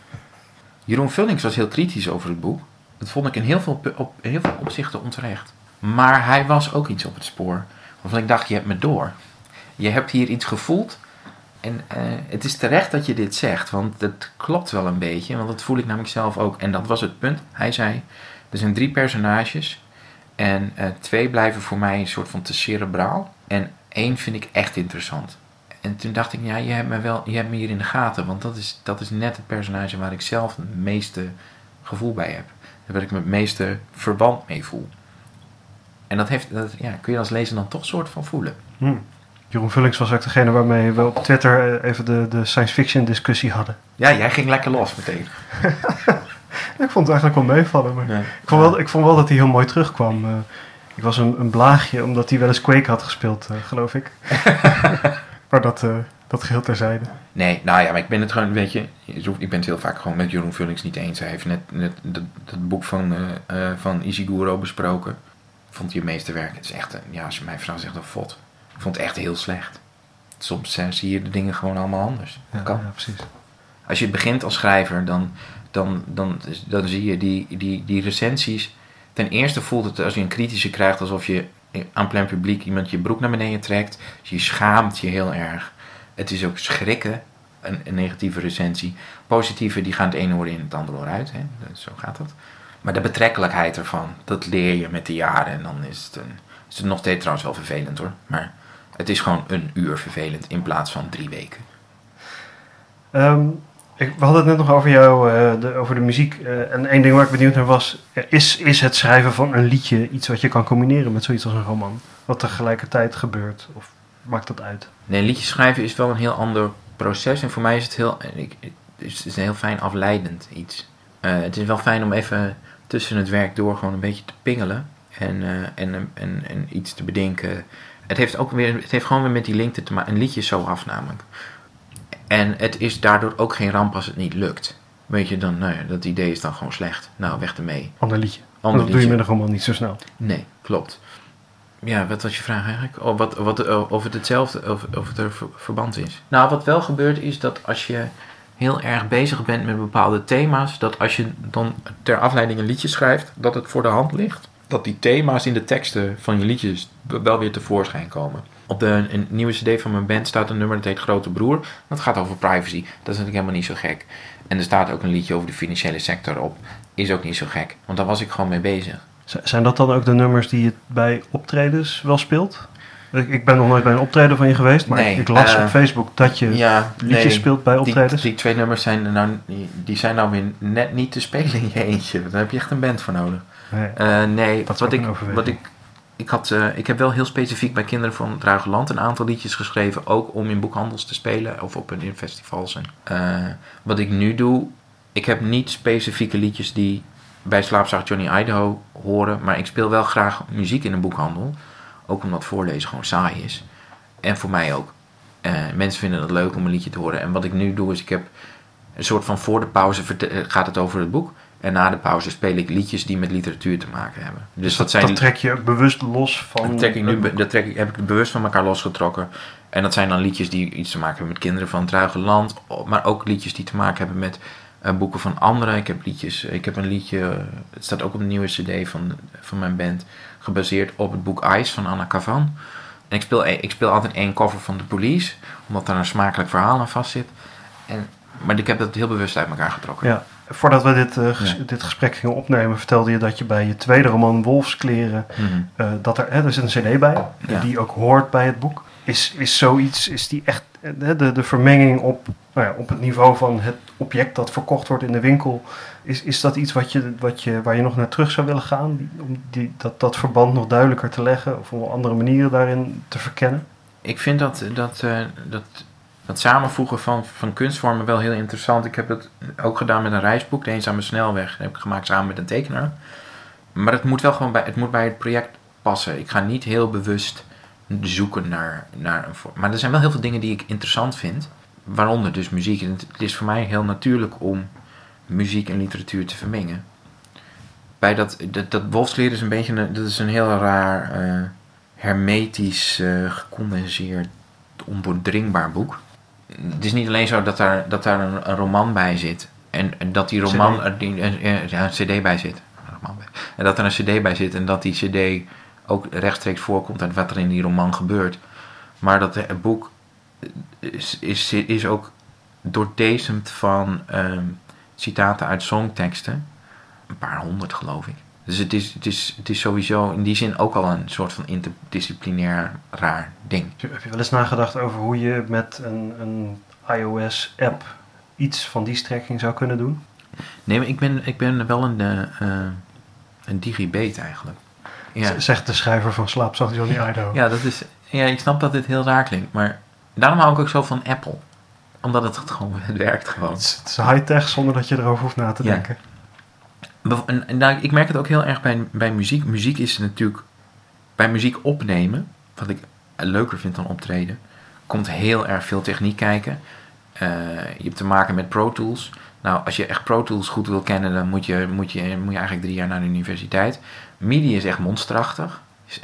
Jeroen Vullings was heel kritisch over het boek. Dat vond ik in heel veel, op, in heel veel opzichten onterecht. Maar hij was ook iets op het spoor. Waarvan ik dacht, je hebt me door. Je hebt hier iets gevoeld. En eh, het is terecht dat je dit zegt. Want het klopt wel een beetje. Want dat voel ik namelijk zelf ook. En dat was het punt. Hij zei, er zijn drie personages. En eh, twee blijven voor mij een soort van te cerebraal. En één vind ik echt interessant. En toen dacht ik, ja, je hebt me, wel, je hebt me hier in de gaten. Want dat is, dat is net het personage waar ik zelf het meeste gevoel bij heb. Waar ik me het meeste verband mee voel. En dat, heeft, dat ja, kun je als lezer dan toch soort van voelen. Hm. Jeroen Vullings was ook degene waarmee we op Twitter eh, even de, de science fiction discussie hadden. Ja, jij ging lekker los meteen. Ik vond het eigenlijk wel meevallen, maar ik, vond wel, ik vond wel dat hij heel mooi terugkwam. Eh, ik was een, een blaagje omdat hij wel eens Quake had gespeeld, eh, geloof ik. maar dat, eh, dat geheel terzijde. Nee, nou ja, maar ik ben het gewoon, weet je, ik ben het heel vaak gewoon met Jeroen Vullings niet eens. Hij heeft net, net dat, dat boek van, van Ishiguro besproken. Vond hij het meeste werk. Het is echt, een- ja, als je mij vraagt, zegt een fot. Ik vond het echt heel slecht. Soms zie je de dingen gewoon allemaal anders. Ja, kan. ja, precies. Als je begint als schrijver, dan, dan, dan, dan zie je die, die, die recensies. Ten eerste voelt het als je een kritische krijgt alsof je aan plein publiek iemand je broek naar beneden trekt. Dus je schaamt je heel erg. Het is ook schrikken, een, een negatieve recensie. Positieve, die gaan het ene oor in het andere oor uit. Hè? Zo gaat dat. Maar de betrekkelijkheid ervan, dat leer je met de jaren. En dan is het, een, is het nog steeds trouwens wel vervelend hoor. Maar het is gewoon een uur vervelend in plaats van drie weken. Ehm, ik, we hadden het net nog over jou, eh, de, over de muziek. eh, en één ding waar ik benieuwd naar was, eh, is, is het schrijven van een liedje iets wat je kan combineren met zoiets als een roman? Wat tegelijkertijd gebeurt? Of maakt dat uit? Nee, liedjes schrijven is wel een heel ander proces. En voor mij is het heel, ik, het is, een heel fijn afleidend iets. Het is wel fijn om even tussen het werk door gewoon een beetje te pingelen. En, en, en, en iets te bedenken. Het heeft ook weer, het heeft gewoon weer met die link te maken. Een liedje is zo af namelijk. En het is daardoor ook geen ramp als het niet lukt. Weet je, dan, nou ja, dat idee is dan gewoon slecht. Nou, weg ermee. Ander liedje. Ander dat doe je met een roman niet zo snel. Nee, klopt. Ja, wat was je vraag eigenlijk? Oh, wat, wat, oh, of het hetzelfde, of, of het er ver- verband is. Nou, wat wel gebeurt is dat als je heel erg bezig bent met bepaalde thema's, dat als je dan ter afleiding een liedje schrijft, dat het voor de hand ligt. Dat die thema's in de teksten van je liedjes wel weer tevoorschijn komen. Op de een nieuwe cd van mijn band staat een nummer dat heet Grote Broer. Dat gaat over privacy. Dat is natuurlijk helemaal niet zo gek. En er staat ook een liedje over de financiële sector op. Is ook niet zo gek. Want daar was ik gewoon mee bezig. Z- Zijn dat dan ook de nummers die je bij optredens wel speelt? Ik, ben nog nooit bij een optreden van je geweest, maar Nee, ik las eh, op Facebook dat je Ja, liedjes nee. speelt bij Die, optredens. die twee nummers zijn nou, die, die zijn nou weer net niet te spelen in je eentje. Daar heb je echt een band voor nodig. Nee. Eh, nee, wat ik, wat ik, ik, had, eh, ik heb wel heel specifiek bij Kinderen van het Ruige Land een aantal liedjes geschreven. Ook om in boekhandels te spelen of op een festivals. En, eh, wat ik nu doe, ik heb niet specifieke liedjes die bij Slaapzacht Johnny Idaho horen. Maar ik speel wel graag muziek in een boekhandel. Ook omdat voorlezen gewoon saai is. En voor mij ook. Eh, mensen vinden het leuk om een liedje te horen. En wat ik nu doe is, ik heb een soort van voor de pauze gaat het over het boek. En na de pauze speel ik liedjes die met literatuur te maken hebben. Dus dat zijn dat trek je ook bewust los van... dat trek ik nu, dat trek ik, heb ik bewust van elkaar losgetrokken. En dat zijn dan liedjes die iets te maken hebben met kinderen van het ruige land. Maar ook liedjes die te maken hebben met eh, boeken van anderen. Ik heb liedjes, ik heb een liedje, eh, het staat ook op de nieuwe cd van, van mijn band. Gebaseerd op het boek Ice van Anna Kavan. En ik speel, ik speel altijd één cover van The Police. Omdat daar een smakelijk verhaal aan vast zit. En, maar ik heb dat heel bewust uit elkaar getrokken. Ja. Voordat we dit, eh, ges- Ja. dit gesprek gingen opnemen, vertelde je dat je bij je tweede roman Wolfskleren, Mhm. eh, dat er, hè, er zit een cd bij, Ja. die ook hoort bij het boek. Is, is zoiets, is die echt, eh, de, de vermenging op, nou ja, op het niveau van het object dat verkocht wordt in de winkel, is, is dat iets wat je, wat je, waar je nog naar terug zou willen gaan? Die- Om die, dat, dat verband nog duidelijker te leggen of om andere manieren daarin te verkennen? Ik vind dat, dat, dat, dat samenvoegen van, van kunstvormen wel heel interessant. Ik heb het ook gedaan met een reisboek, De Eenzame Snelweg. Dat heb ik gemaakt samen met een tekenaar. Maar het moet wel gewoon bij het, moet bij het project passen. Ik ga niet heel bewust zoeken naar, naar een vorm. Maar er zijn wel heel veel dingen die ik interessant vind. Waaronder dus muziek. Het, is voor mij heel natuurlijk om muziek en literatuur te vermengen. Bij dat, dat, dat wolfskleren is een beetje een, dat is een heel raar... eh, hermetisch eh, gecondenseerd, ondoordringbaar boek. Het is niet alleen zo dat daar, dat daar een, een roman bij zit. En, en dat die roman CD. er die, eh, ja, een cd bij zit. Een. En dat er een cd bij zit en dat die cd ook rechtstreeks voorkomt uit wat er in die roman gebeurt. Maar dat het boek is, is, is ook doordezemd van ehm, citaten uit songteksten. Een paar honderd geloof ik. Dus het is, het, is, het is sowieso in die zin ook al een soort van interdisciplinair raar ding. Heb je wel eens nagedacht over hoe je met een, een iOS-app iets van die strekking zou kunnen doen? Nee, maar ik ben, ik ben wel een, eh, een digibet eigenlijk. Ja. Zegt de schrijver van Slaapzacht Johnny Idaho. Ja, dat is, ja, ik snap dat dit heel raar klinkt, maar daarom hou ik ook zo van Apple. Omdat het gewoon, het werkt gewoon. Het is, high-tech zonder dat je erover hoeft na te denken. Ik merk het ook heel erg bij, bij muziek. Muziek is natuurlijk, bij muziek opnemen, wat ik leuker vind dan optreden, komt heel erg veel techniek kijken. Eh, je hebt te maken met Pro Tools. Nou, als je echt Pro Tools goed wil kennen, dan moet je, moet je, moet je eigenlijk drie jaar naar de universiteit. MIDI is echt monsterachtig.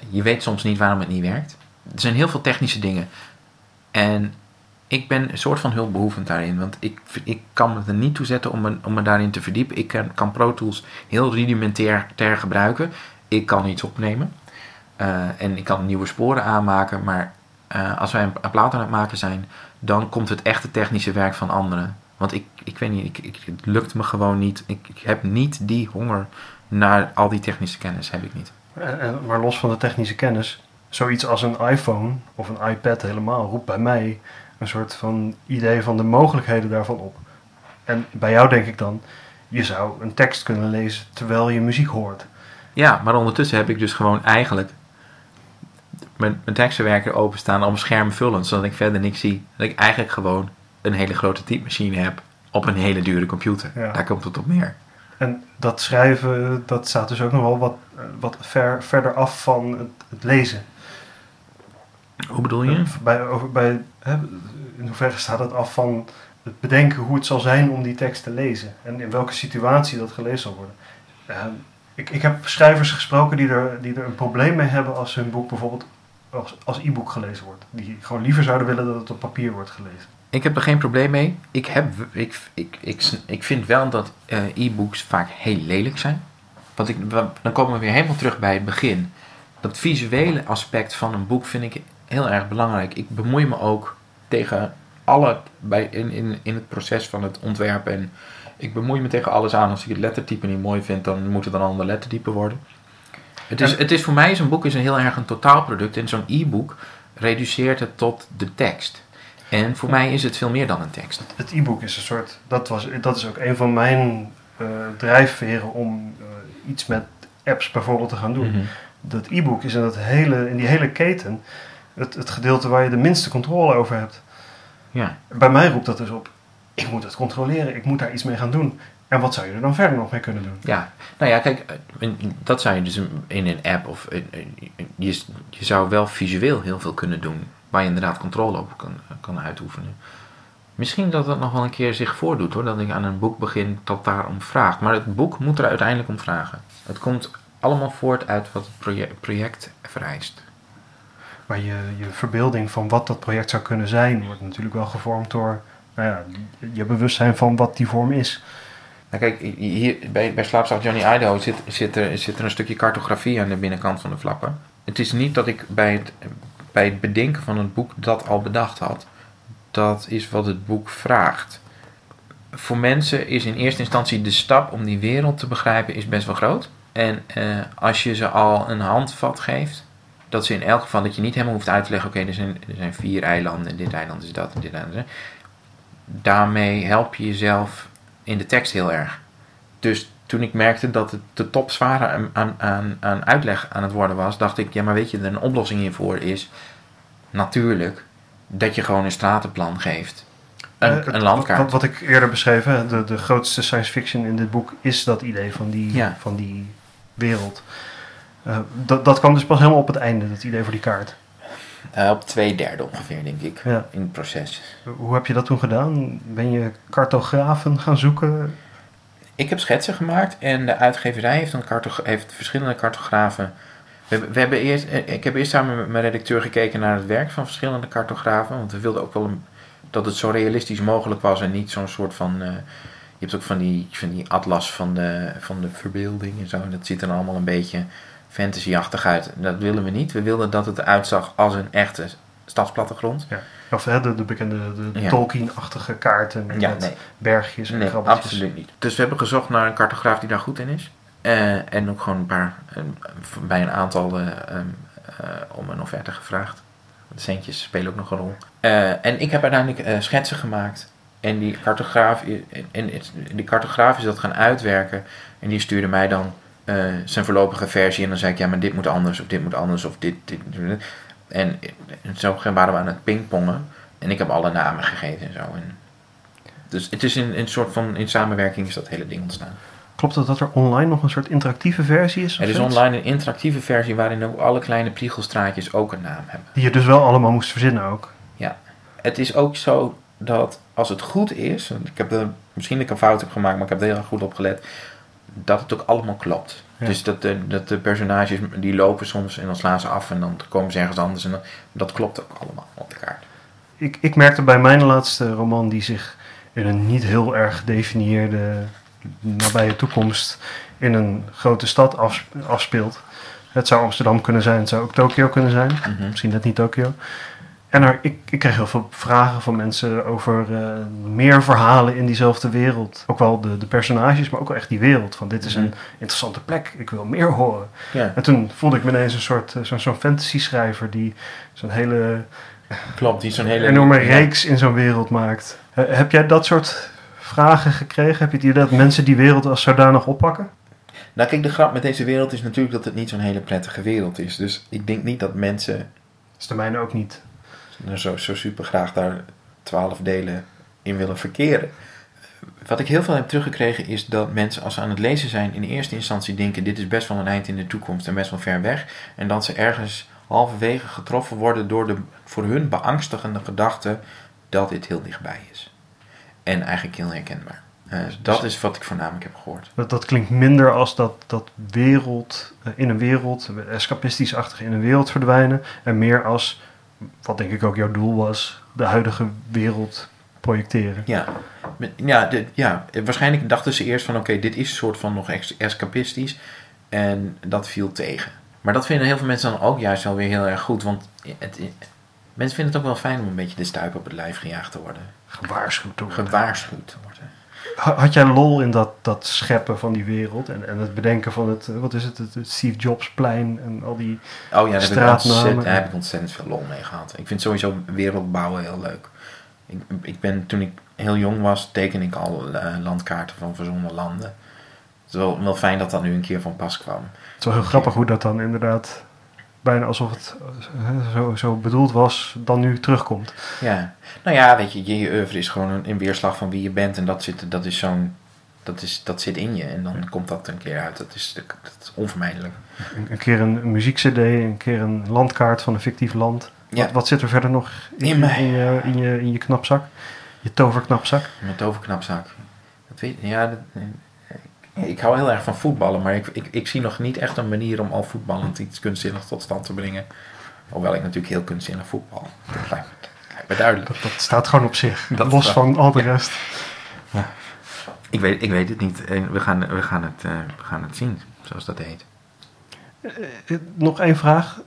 Je weet soms niet waarom het niet werkt. Er zijn heel veel technische dingen. En ik ben een soort van hulpbehoevend daarin. Want ik, ik kan me er niet toe zetten om me, om me daarin te verdiepen. Ik kan, kan Pro Tools heel rudimentair ter gebruiken. Ik kan iets opnemen. Eh, en ik kan nieuwe sporen aanmaken. Maar eh, als wij een, een plaat aan het maken zijn, dan komt het echte technische werk van anderen. Want ik, ik weet niet, ik, ik, het lukt me gewoon niet. Ik, ik heb niet die honger naar al die technische kennis. Heb ik niet. Maar los van de technische kennis, zoiets als een iPhone of een iPad helemaal roept bij mij een soort van idee van de mogelijkheden daarvan op. En bij jou denk ik dan, je zou een tekst kunnen lezen terwijl je muziek hoort. Ja, maar ondertussen heb ik dus gewoon eigenlijk mijn, mijn tekstenwerker openstaan om schermvullend, zodat ik verder niks zie. Dat ik eigenlijk gewoon een hele grote typemachine heb op een hele dure computer. Ja. Daar komt het op neer. En dat schrijven, dat staat dus ook nog wel wat, wat ver, verder af van het, het lezen. Hoe bedoel je? Bij, over, bij, in hoeverre staat het af van het bedenken hoe het zal zijn om die tekst te lezen. En in welke situatie dat gelezen zal worden. Ik, ik heb schrijvers gesproken die er, die er een probleem mee hebben als hun boek bijvoorbeeld als, als e-book gelezen wordt. Die gewoon liever zouden willen dat het op papier wordt gelezen. Ik heb er geen probleem mee. Ik, heb, ik, ik, ik, vind wel dat eh, e-books vaak heel lelijk zijn. Want ik, dan komen we weer helemaal terug bij het begin. Dat visuele aspect van een boek vind ik heel erg belangrijk. Ik bemoei me ook tegen alle, bij, in, in, in het proces van het ontwerpen. En ik bemoei me tegen alles aan. Als ik het lettertype niet mooi vind, dan moet het een ander lettertype worden. Het is, En- het is voor mij, zo'n boek is een heel erg een totaalproduct. En zo'n e-book reduceert het tot de tekst. En voor mij is het veel meer dan een tekst. Het e-book is een soort, dat, was, dat is ook een van mijn eh, drijfveren om eh, iets met apps bijvoorbeeld te gaan doen. Mhm. Dat e-book is in, dat hele, in die hele keten het, het gedeelte waar je de minste controle over hebt. Ja. Bij mij roept dat dus op, ik moet het controleren, ik moet daar iets mee gaan doen. En wat zou je er dan verder nog mee kunnen doen? ja, nou ja, kijk, dat zou je dus in een app of je, je zou wel visueel heel veel kunnen doen waar je inderdaad controle op kan, kan uitoefenen. Misschien dat dat nog wel een keer zich voordoet hoor, dat ik aan een boek begin dat daarom vraagt. Maar het boek moet er uiteindelijk om vragen. Het komt allemaal voort uit wat het project, project vereist. Maar je, je verbeelding van wat dat project zou kunnen zijn, wordt natuurlijk wel gevormd door nou ja, je bewustzijn van wat die vorm is. Nou kijk, hier bij, bij Slaapzacht Johnny Idaho zit, zit, er, zit er een stukje cartografie aan de binnenkant van de flappen. Het is niet dat ik bij het, bij het bedenken van het boek dat al bedacht had. Dat is wat het boek vraagt. Voor mensen is in eerste instantie de stap om die wereld te begrijpen is best wel groot. En eh, als je ze al een handvat geeft, dat ze in elk geval dat je niet helemaal hoeft uit te leggen: oké, er, zijn, er zijn vier eilanden en dit eiland is dat en dit eiland is dat. Daarmee help je jezelf in de tekst heel erg. Dus toen ik merkte dat het de top zwaar aan, aan, aan, uitleg aan het worden was, dacht ik, ja, maar weet je, er een oplossing hiervoor is natuurlijk dat je gewoon een stratenplan geeft. Een, Eh, een landkaart. Wat, wat ik eerder beschreef, hè, de, de grootste science fiction in dit boek is dat idee van die, Ja. van die wereld. Eh, dat, dat kwam dus pas helemaal op het einde, dat idee voor die kaart. Eh, op twee derde ongeveer, denk ik, Ja. in het proces. Hoe heb je dat toen gedaan? Ben je cartografen gaan zoeken? Ik heb schetsen gemaakt en de uitgeverij heeft, een heeft verschillende cartografen. We, hebben- we hebben eerst, eh, ik heb eerst samen met mijn redacteur gekeken naar het werk van verschillende cartografen. Want we wilden ook wel een, dat het zo realistisch mogelijk was en niet zo'n soort van. je hebt ook van die, van die atlas van de, van de verbeelding en zo. En dat ziet er allemaal een beetje fantasyachtig uit. Dat willen we niet. We wilden dat het uitzag als een echte stadsplattegrond. Of hè, de, de bekende de Ja. Tolkien-achtige kaarten met Ja, nee. bergjes en Nee, krabbeltjes. absoluut niet. Dus we hebben gezocht naar een cartograaf die daar goed in is. Eh, en ook gewoon een paar, bij een aantal eh, ehm, eh, om een offerte gevraagd. De centjes spelen ook nog een rol. En ik heb uiteindelijk schetsen gemaakt. En die cartograaf, en, die cartograaf is dat gaan uitwerken. En die stuurde mij dan eh, zijn voorlopige versie. En dan zei ik, ja, maar dit moet anders, of dit moet anders, of dit, dit. En, en zo waren we aan het pingpongen. En ik heb alle namen gegeven en zo. En dus het is in een soort van, in samenwerking is dat hele ding ontstaan. Klopt het dat er online nog een soort interactieve versie is? Er is online een interactieve versie waarin ook alle kleine priegelstraatjes ook een naam hebben. Die je dus wel allemaal moest verzinnen ook. Het is ook zo dat als het goed is, ik heb er, misschien dat ik een fout heb gemaakt, maar ik heb er heel goed op gelet, dat het ook allemaal klopt. Ja. Dus dat de, dat de personages die lopen soms en dan slaan ze af en dan komen ze ergens anders en dan, dat klopt ook allemaal op de kaart. Ik, ik merkte bij mijn laatste roman, die zich in een niet heel erg gedefinieerde nabije toekomst in een grote stad afs- afspeelt. Het zou Amsterdam kunnen zijn, het zou ook Tokio kunnen zijn. Mhm. Misschien net niet Tokio. En er, ik, ik kreeg heel veel vragen van mensen over eh, meer verhalen in diezelfde wereld. Ook wel de, de personages, maar ook wel echt die wereld. Van dit is een Mhm. interessante plek, ik wil meer horen. Ja, En toen voelde ik me ineens een soort eh, zo'n fantasy schrijver die zo'n hele klopt. Die zo'n hele enorme reeks in zo'n wereld maakt. Heb jij dat soort vragen gekregen? Heb je het idee dat mensen die wereld als zodanig oppakken? Nou kijk, de grap met deze wereld is natuurlijk dat het niet zo'n hele prettige wereld is. Dus ik denk niet dat mensen Dat is de mijne ook niet. Nou, zo, zo super graag daar twaalf delen in willen verkeren. Wat ik heel veel heb teruggekregen is dat mensen als ze aan het lezen zijn in eerste instantie denken dit is best wel een eind in de toekomst en best wel ver weg. En dat ze ergens halverwege getroffen worden door de voor hun beangstigende gedachte dat dit heel dichtbij is. En eigenlijk heel herkenbaar. Eh, dat is wat ik voornamelijk heb gehoord. Dat, dat klinkt minder als dat, dat wereld, eh, in een wereld, eh, escapistisch-achtig in een wereld verdwijnen. En meer als, wat denk ik ook jouw doel was, de huidige wereld projecteren. Ja, ja, de, ja waarschijnlijk dachten ze eerst van oké, dit is een soort van nog escapistisch. En dat viel tegen. Maar dat vinden heel veel mensen dan ook juist wel weer heel erg goed. Want het, mensen vinden het ook wel fijn om een beetje de stuip op het lijf gejaagd te worden. Gewaarschuwd te worden. Gewaarschuwd te worden. Ha- Had jij lol in dat, dat scheppen van die wereld en, en het bedenken van het, eh, wat is het, het, Steve Jobs plein en al die... Oh ja, daar heb, ik Straatnamen. ontzettend, daar heb ik ontzettend veel lol mee gehad. Ik vind sowieso wereldbouwen heel leuk. Ik, ik ben, toen ik heel jong was, teken ik al eh, landkaarten van verzonnen landen. Het is wel, wel fijn dat dat nu een keer van pas kwam. Het is wel heel grappig hoe dat dan inderdaad, bijna alsof het eh, zo, zo bedoeld was, dan nu terugkomt. Ja, nou ja, weet je, je, oeuvre is gewoon een, een weerslag van wie je bent. En dat zit, dat is zo'n, dat, is, dat zit in je. En dan komt dat een keer uit. Dat is, dat is onvermijdelijk. Een, een keer een, een muziekcd, een keer een landkaart van een fictief land. Ja. Wat, wat zit er verder nog in, In mij. in, je, in, je, in je knapzak? Je toverknapzak? Met toverknapzak. Dat weet, ja, dat, ik, hou heel erg van voetballen. Maar ik, ik, ik zie nog niet echt een manier om al voetballend iets kunstzinnigs tot stand te brengen. Hoewel ik natuurlijk heel kunstzinnig voetbal. Dat lijkt me, lijkt me duidelijk. Dat, dat staat gewoon op zich, Dat los van al de ja. rest. Ik weet, ik weet het niet. En We gaan, we, gaan het, eh, we gaan het zien, zoals dat heet. Eh, Nog één vraag,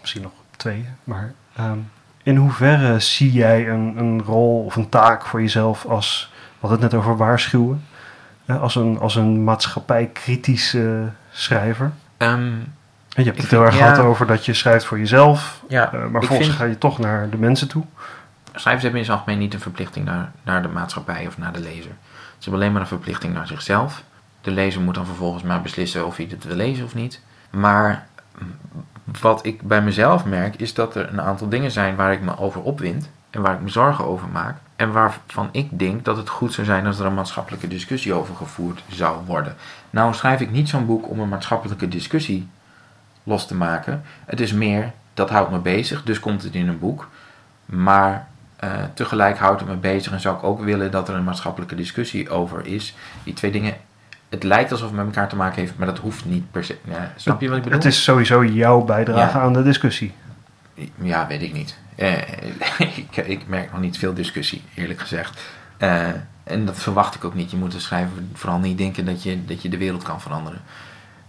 misschien nog twee, maar ehm, in hoeverre zie jij een, een rol of een taak voor jezelf als, we hadden het net over waarschuwen, eh, als een, als een maatschappijkritische schrijver? En je hebt het heel vind- erg ja. gehad over dat je schrijft voor jezelf, ja, eh, maar vind- ga je toch naar de mensen toe. Schrijvers hebben in het algemeen niet een verplichting naar, naar de maatschappij of naar de lezer. Ze hebben alleen maar een verplichting naar zichzelf. De lezer moet dan vervolgens maar beslissen of hij het wil lezen of niet. Maar wat ik bij mezelf merk is dat er een aantal dingen zijn waar ik me over opwind en waar ik me zorgen over maak. En waarvan ik denk dat het goed zou zijn als er een maatschappelijke discussie over gevoerd zou worden. Nou schrijf ik niet zo'n boek om een maatschappelijke discussie los te maken. Het is meer, dat houdt me bezig, dus komt het in een boek. Maar eh, tegelijk houdt het me bezig en zou ik ook willen dat er een maatschappelijke discussie over is. Die twee dingen, het lijkt alsof het met elkaar te maken heeft, maar dat hoeft niet per se. Ja, snap je wat ik bedoel? Het is sowieso jouw bijdrage Ja. aan de discussie. Ja, weet ik niet. Eh, ik, ik merk nog niet veel discussie, eerlijk gezegd. Eh, en dat verwacht ik ook niet. Je moet als schrijver vooral niet denken dat je, dat je de wereld kan veranderen.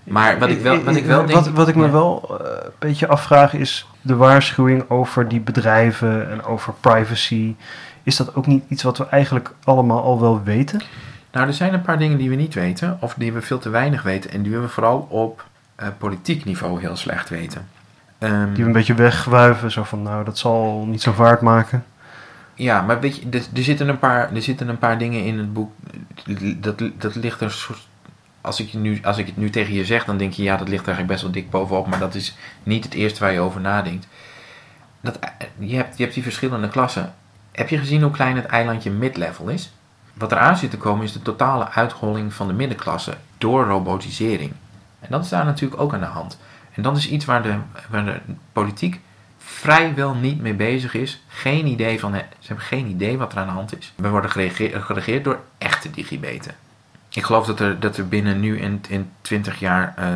Maar wat ik wel, wat ik wel denk... Wat, wat ik me wel eh, een beetje afvraag is de waarschuwing over die bedrijven en over privacy. Is dat ook niet iets wat we eigenlijk allemaal al wel weten? Nou, er zijn een paar dingen die we niet weten, of die we veel te weinig weten, en die we vooral op eh, politiek niveau heel slecht weten. Ehm, Die we een beetje wegwuiven, zo van nou dat zal niet zo vaart maken. Ja, maar weet je, er, er, zitten een paar, er zitten een paar dingen in het boek, dat, dat ligt er soort als ik, nu, als ik het nu tegen je zeg, dan denk je, ja, dat ligt er eigenlijk best wel dik bovenop. Maar dat is niet het eerste waar je over nadenkt. Dat, eh, je, hebt, je hebt die verschillende klassen. Heb je gezien hoe klein het eilandje mid-level is? Wat eraan zit te komen is de totale uitholling van de middenklasse door robotisering. En dat is daar natuurlijk ook aan de hand. En dat is iets waar de, waar de politiek vrijwel niet mee bezig is. Geen idee van, ze hebben geen idee wat er aan de hand is. We worden geregeerd, door echte digibeten. Ik geloof dat er, dat er binnen nu in, in 20 jaar uh,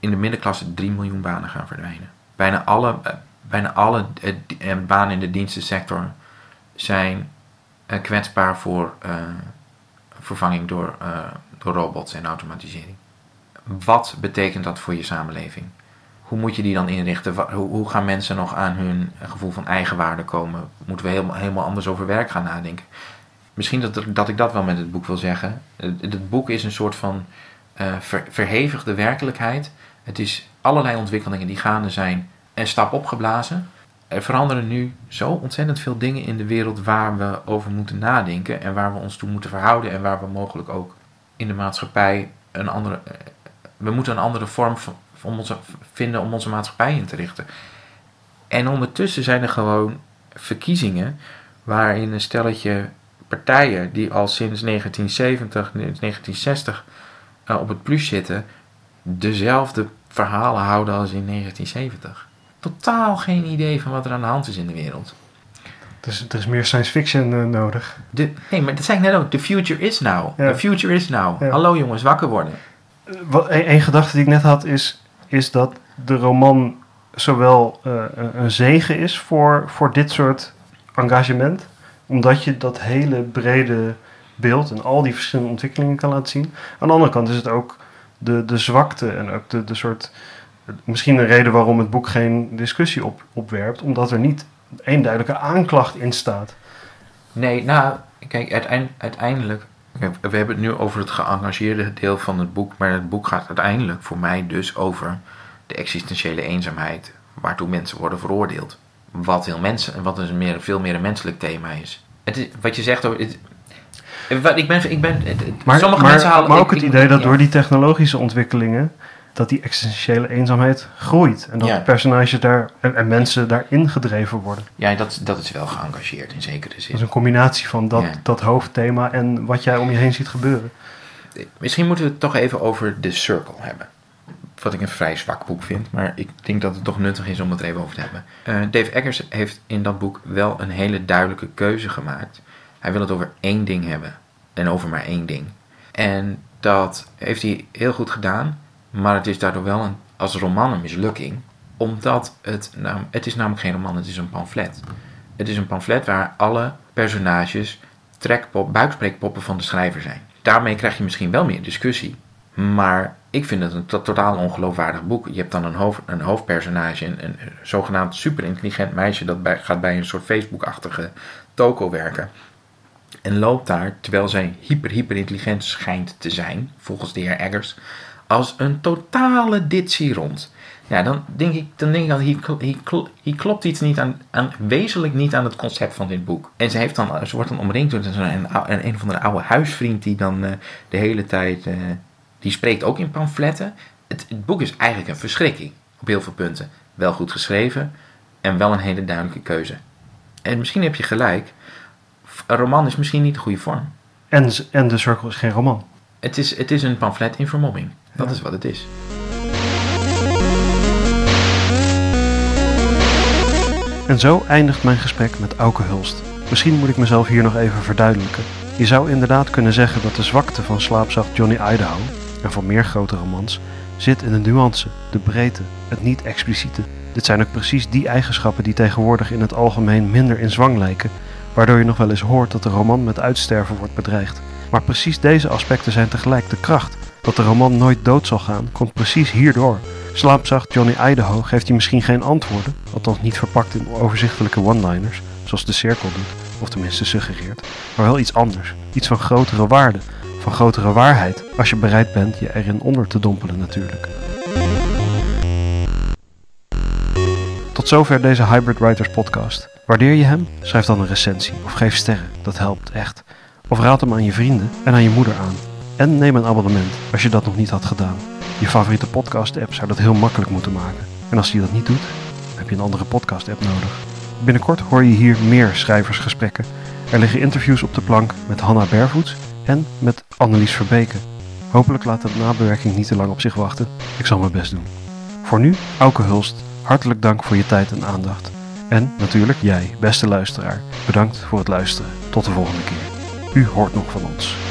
in de middenklasse 3 miljoen banen gaan verdwijnen. Bijna alle, uh, bijna alle uh, banen in de dienstensector zijn kwetsbaar voor vervanging door, door robots en automatisering. Wat betekent dat voor je samenleving? Hoe moet je die dan inrichten? Hoe, gaan mensen nog aan hun gevoel van eigenwaarde komen? Moeten we helemaal, anders over werk gaan nadenken? Misschien dat, dat ik dat wel met het boek wil zeggen. Het, boek is een soort van ver, verhevigde werkelijkheid. Het is allerlei ontwikkelingen die gaande zijn en stap opgeblazen. Er veranderen nu zo ontzettend veel dingen in de wereld waar we over moeten nadenken en waar we ons toe moeten verhouden en waar we mogelijk ook in de maatschappij een andere. We moeten een andere vorm van, onze, vinden om onze maatschappij in te richten. En ondertussen zijn er gewoon verkiezingen waarin een stelletje partijen die al sinds 1970, 1960 uh, op het plus zitten, dezelfde verhalen houden als in 1970. Totaal geen idee van wat er aan de hand is in de wereld. Dus er is meer science fiction uh, nodig. De, nee, maar dat zei ik net ook. The future is now. Ja. The future is now. Ja. Hallo jongens, wakker worden. Een, gedachte die ik net had is, is dat de roman zowel uh, een zegen is voor, voor dit soort engagement omdat je dat hele brede beeld en al die verschillende ontwikkelingen kan laten zien. Aan de andere kant is het ook de, de zwakte en ook de, de soort. Misschien een reden waarom het boek geen discussie op, opwerpt, omdat er niet één duidelijke aanklacht in staat. Nee, nou, kijk, uiteindelijk. We hebben het nu over het geëngageerde deel van het boek, maar het boek gaat uiteindelijk voor mij dus over de existentiële eenzaamheid waartoe mensen worden veroordeeld wat, heel mensen, wat dus meer, veel meer een menselijk thema is. Het is wat je zegt over. Het, ik ben, ik ben, maar, sommige maar, mensen halen. Maar ook het idee dat door die technologische ontwikkelingen. Dat die existentiële eenzaamheid groeit. En dat ja. personages daar. En, en, mensen daarin gedreven worden. Ja, dat, dat is wel geëngageerd in zekere zin. Dat is een combinatie van dat, ja. dat hoofdthema en wat jij om je heen ziet gebeuren. Misschien moeten we het toch even over de circle hebben wat ik een vrij zwak boek vind, maar ik denk dat het toch nuttig is om het er even over te hebben. Uh, Dave Eggers heeft in dat boek wel een hele duidelijke keuze gemaakt. Hij wil het over één ding hebben en over maar één ding. En dat heeft hij heel goed gedaan, maar het is daardoor wel een, als roman een mislukking, omdat het, het is namelijk geen roman, het is een pamflet. Het is een pamflet waar alle personages trekpop, buikspreekpoppen van de schrijver zijn. Daarmee krijg je misschien wel meer discussie, maar ik vind het een totaal ongeloofwaardig boek. Je hebt dan een, hoofd, een hoofdpersonage, een, een zogenaamd superintelligent meisje dat bij, gaat bij een soort Facebook-achtige toko werken. En loopt daar, terwijl zij hyper, hyper intelligent schijnt te zijn, volgens de heer Eggers, als een totale ditsie rond. Ja, dan denk ik, dan denk ik dat hier, hier, hier klopt iets niet aan, aan, wezenlijk niet aan het concept van dit boek. En ze, heeft dan, ze wordt dan omringd door een, een, een of andere oude huisvriend die dan uh, de hele tijd... Uh, die spreekt ook in pamfletten. Het, het, boek is eigenlijk een verschrikking op heel veel punten. Wel goed geschreven en wel een hele duidelijke keuze. En misschien heb je gelijk, een roman is misschien niet de goede vorm. En, en de cirkel is geen roman. Het is, het is een pamflet in vermomming. Dat is wat het is. En zo eindigt mijn gesprek met Auke Hulst. Misschien moet ik mezelf hier nog even verduidelijken. Je zou inderdaad kunnen zeggen dat de zwakte van slaapzacht Johnny Idaho en van meer grote romans zit in de nuance, de breedte, het niet expliciete. Dit zijn ook precies die eigenschappen die tegenwoordig in het algemeen minder in zwang lijken, waardoor je nog wel eens hoort dat de roman met uitsterven wordt bedreigd. Maar precies deze aspecten zijn tegelijk de kracht. Dat de roman nooit dood zal gaan, komt precies hierdoor. Slaapzacht Johnny Idaho geeft je misschien geen antwoorden, althans niet verpakt in overzichtelijke one-liners, zoals de cirkel doet, of tenminste suggereert, maar wel iets anders, iets van grotere waarde, van grotere waarheid, als je bereid bent je erin onder te dompelen natuurlijk. Tot zover deze Hybrid Writers podcast. Waardeer je hem? Schrijf dan een recensie of geef sterren, dat helpt echt. Of raad hem aan je vrienden en aan je moeder aan. En neem een abonnement als je dat nog niet had gedaan. Je favoriete podcast-app zou dat heel makkelijk moeten maken. En als die dat niet doet, heb je een andere podcast-app nodig. Binnenkort hoor je hier meer schrijversgesprekken. Er liggen interviews op de plank met Hanna Bervoets en met Annelies Verbeke. Hopelijk laat de nabewerking niet te lang op zich wachten. Ik zal mijn best doen. Voor nu, Auke Hulst, hartelijk dank voor je tijd en aandacht. En natuurlijk jij, beste luisteraar, bedankt voor het luisteren. Tot de volgende keer. U hoort nog van ons.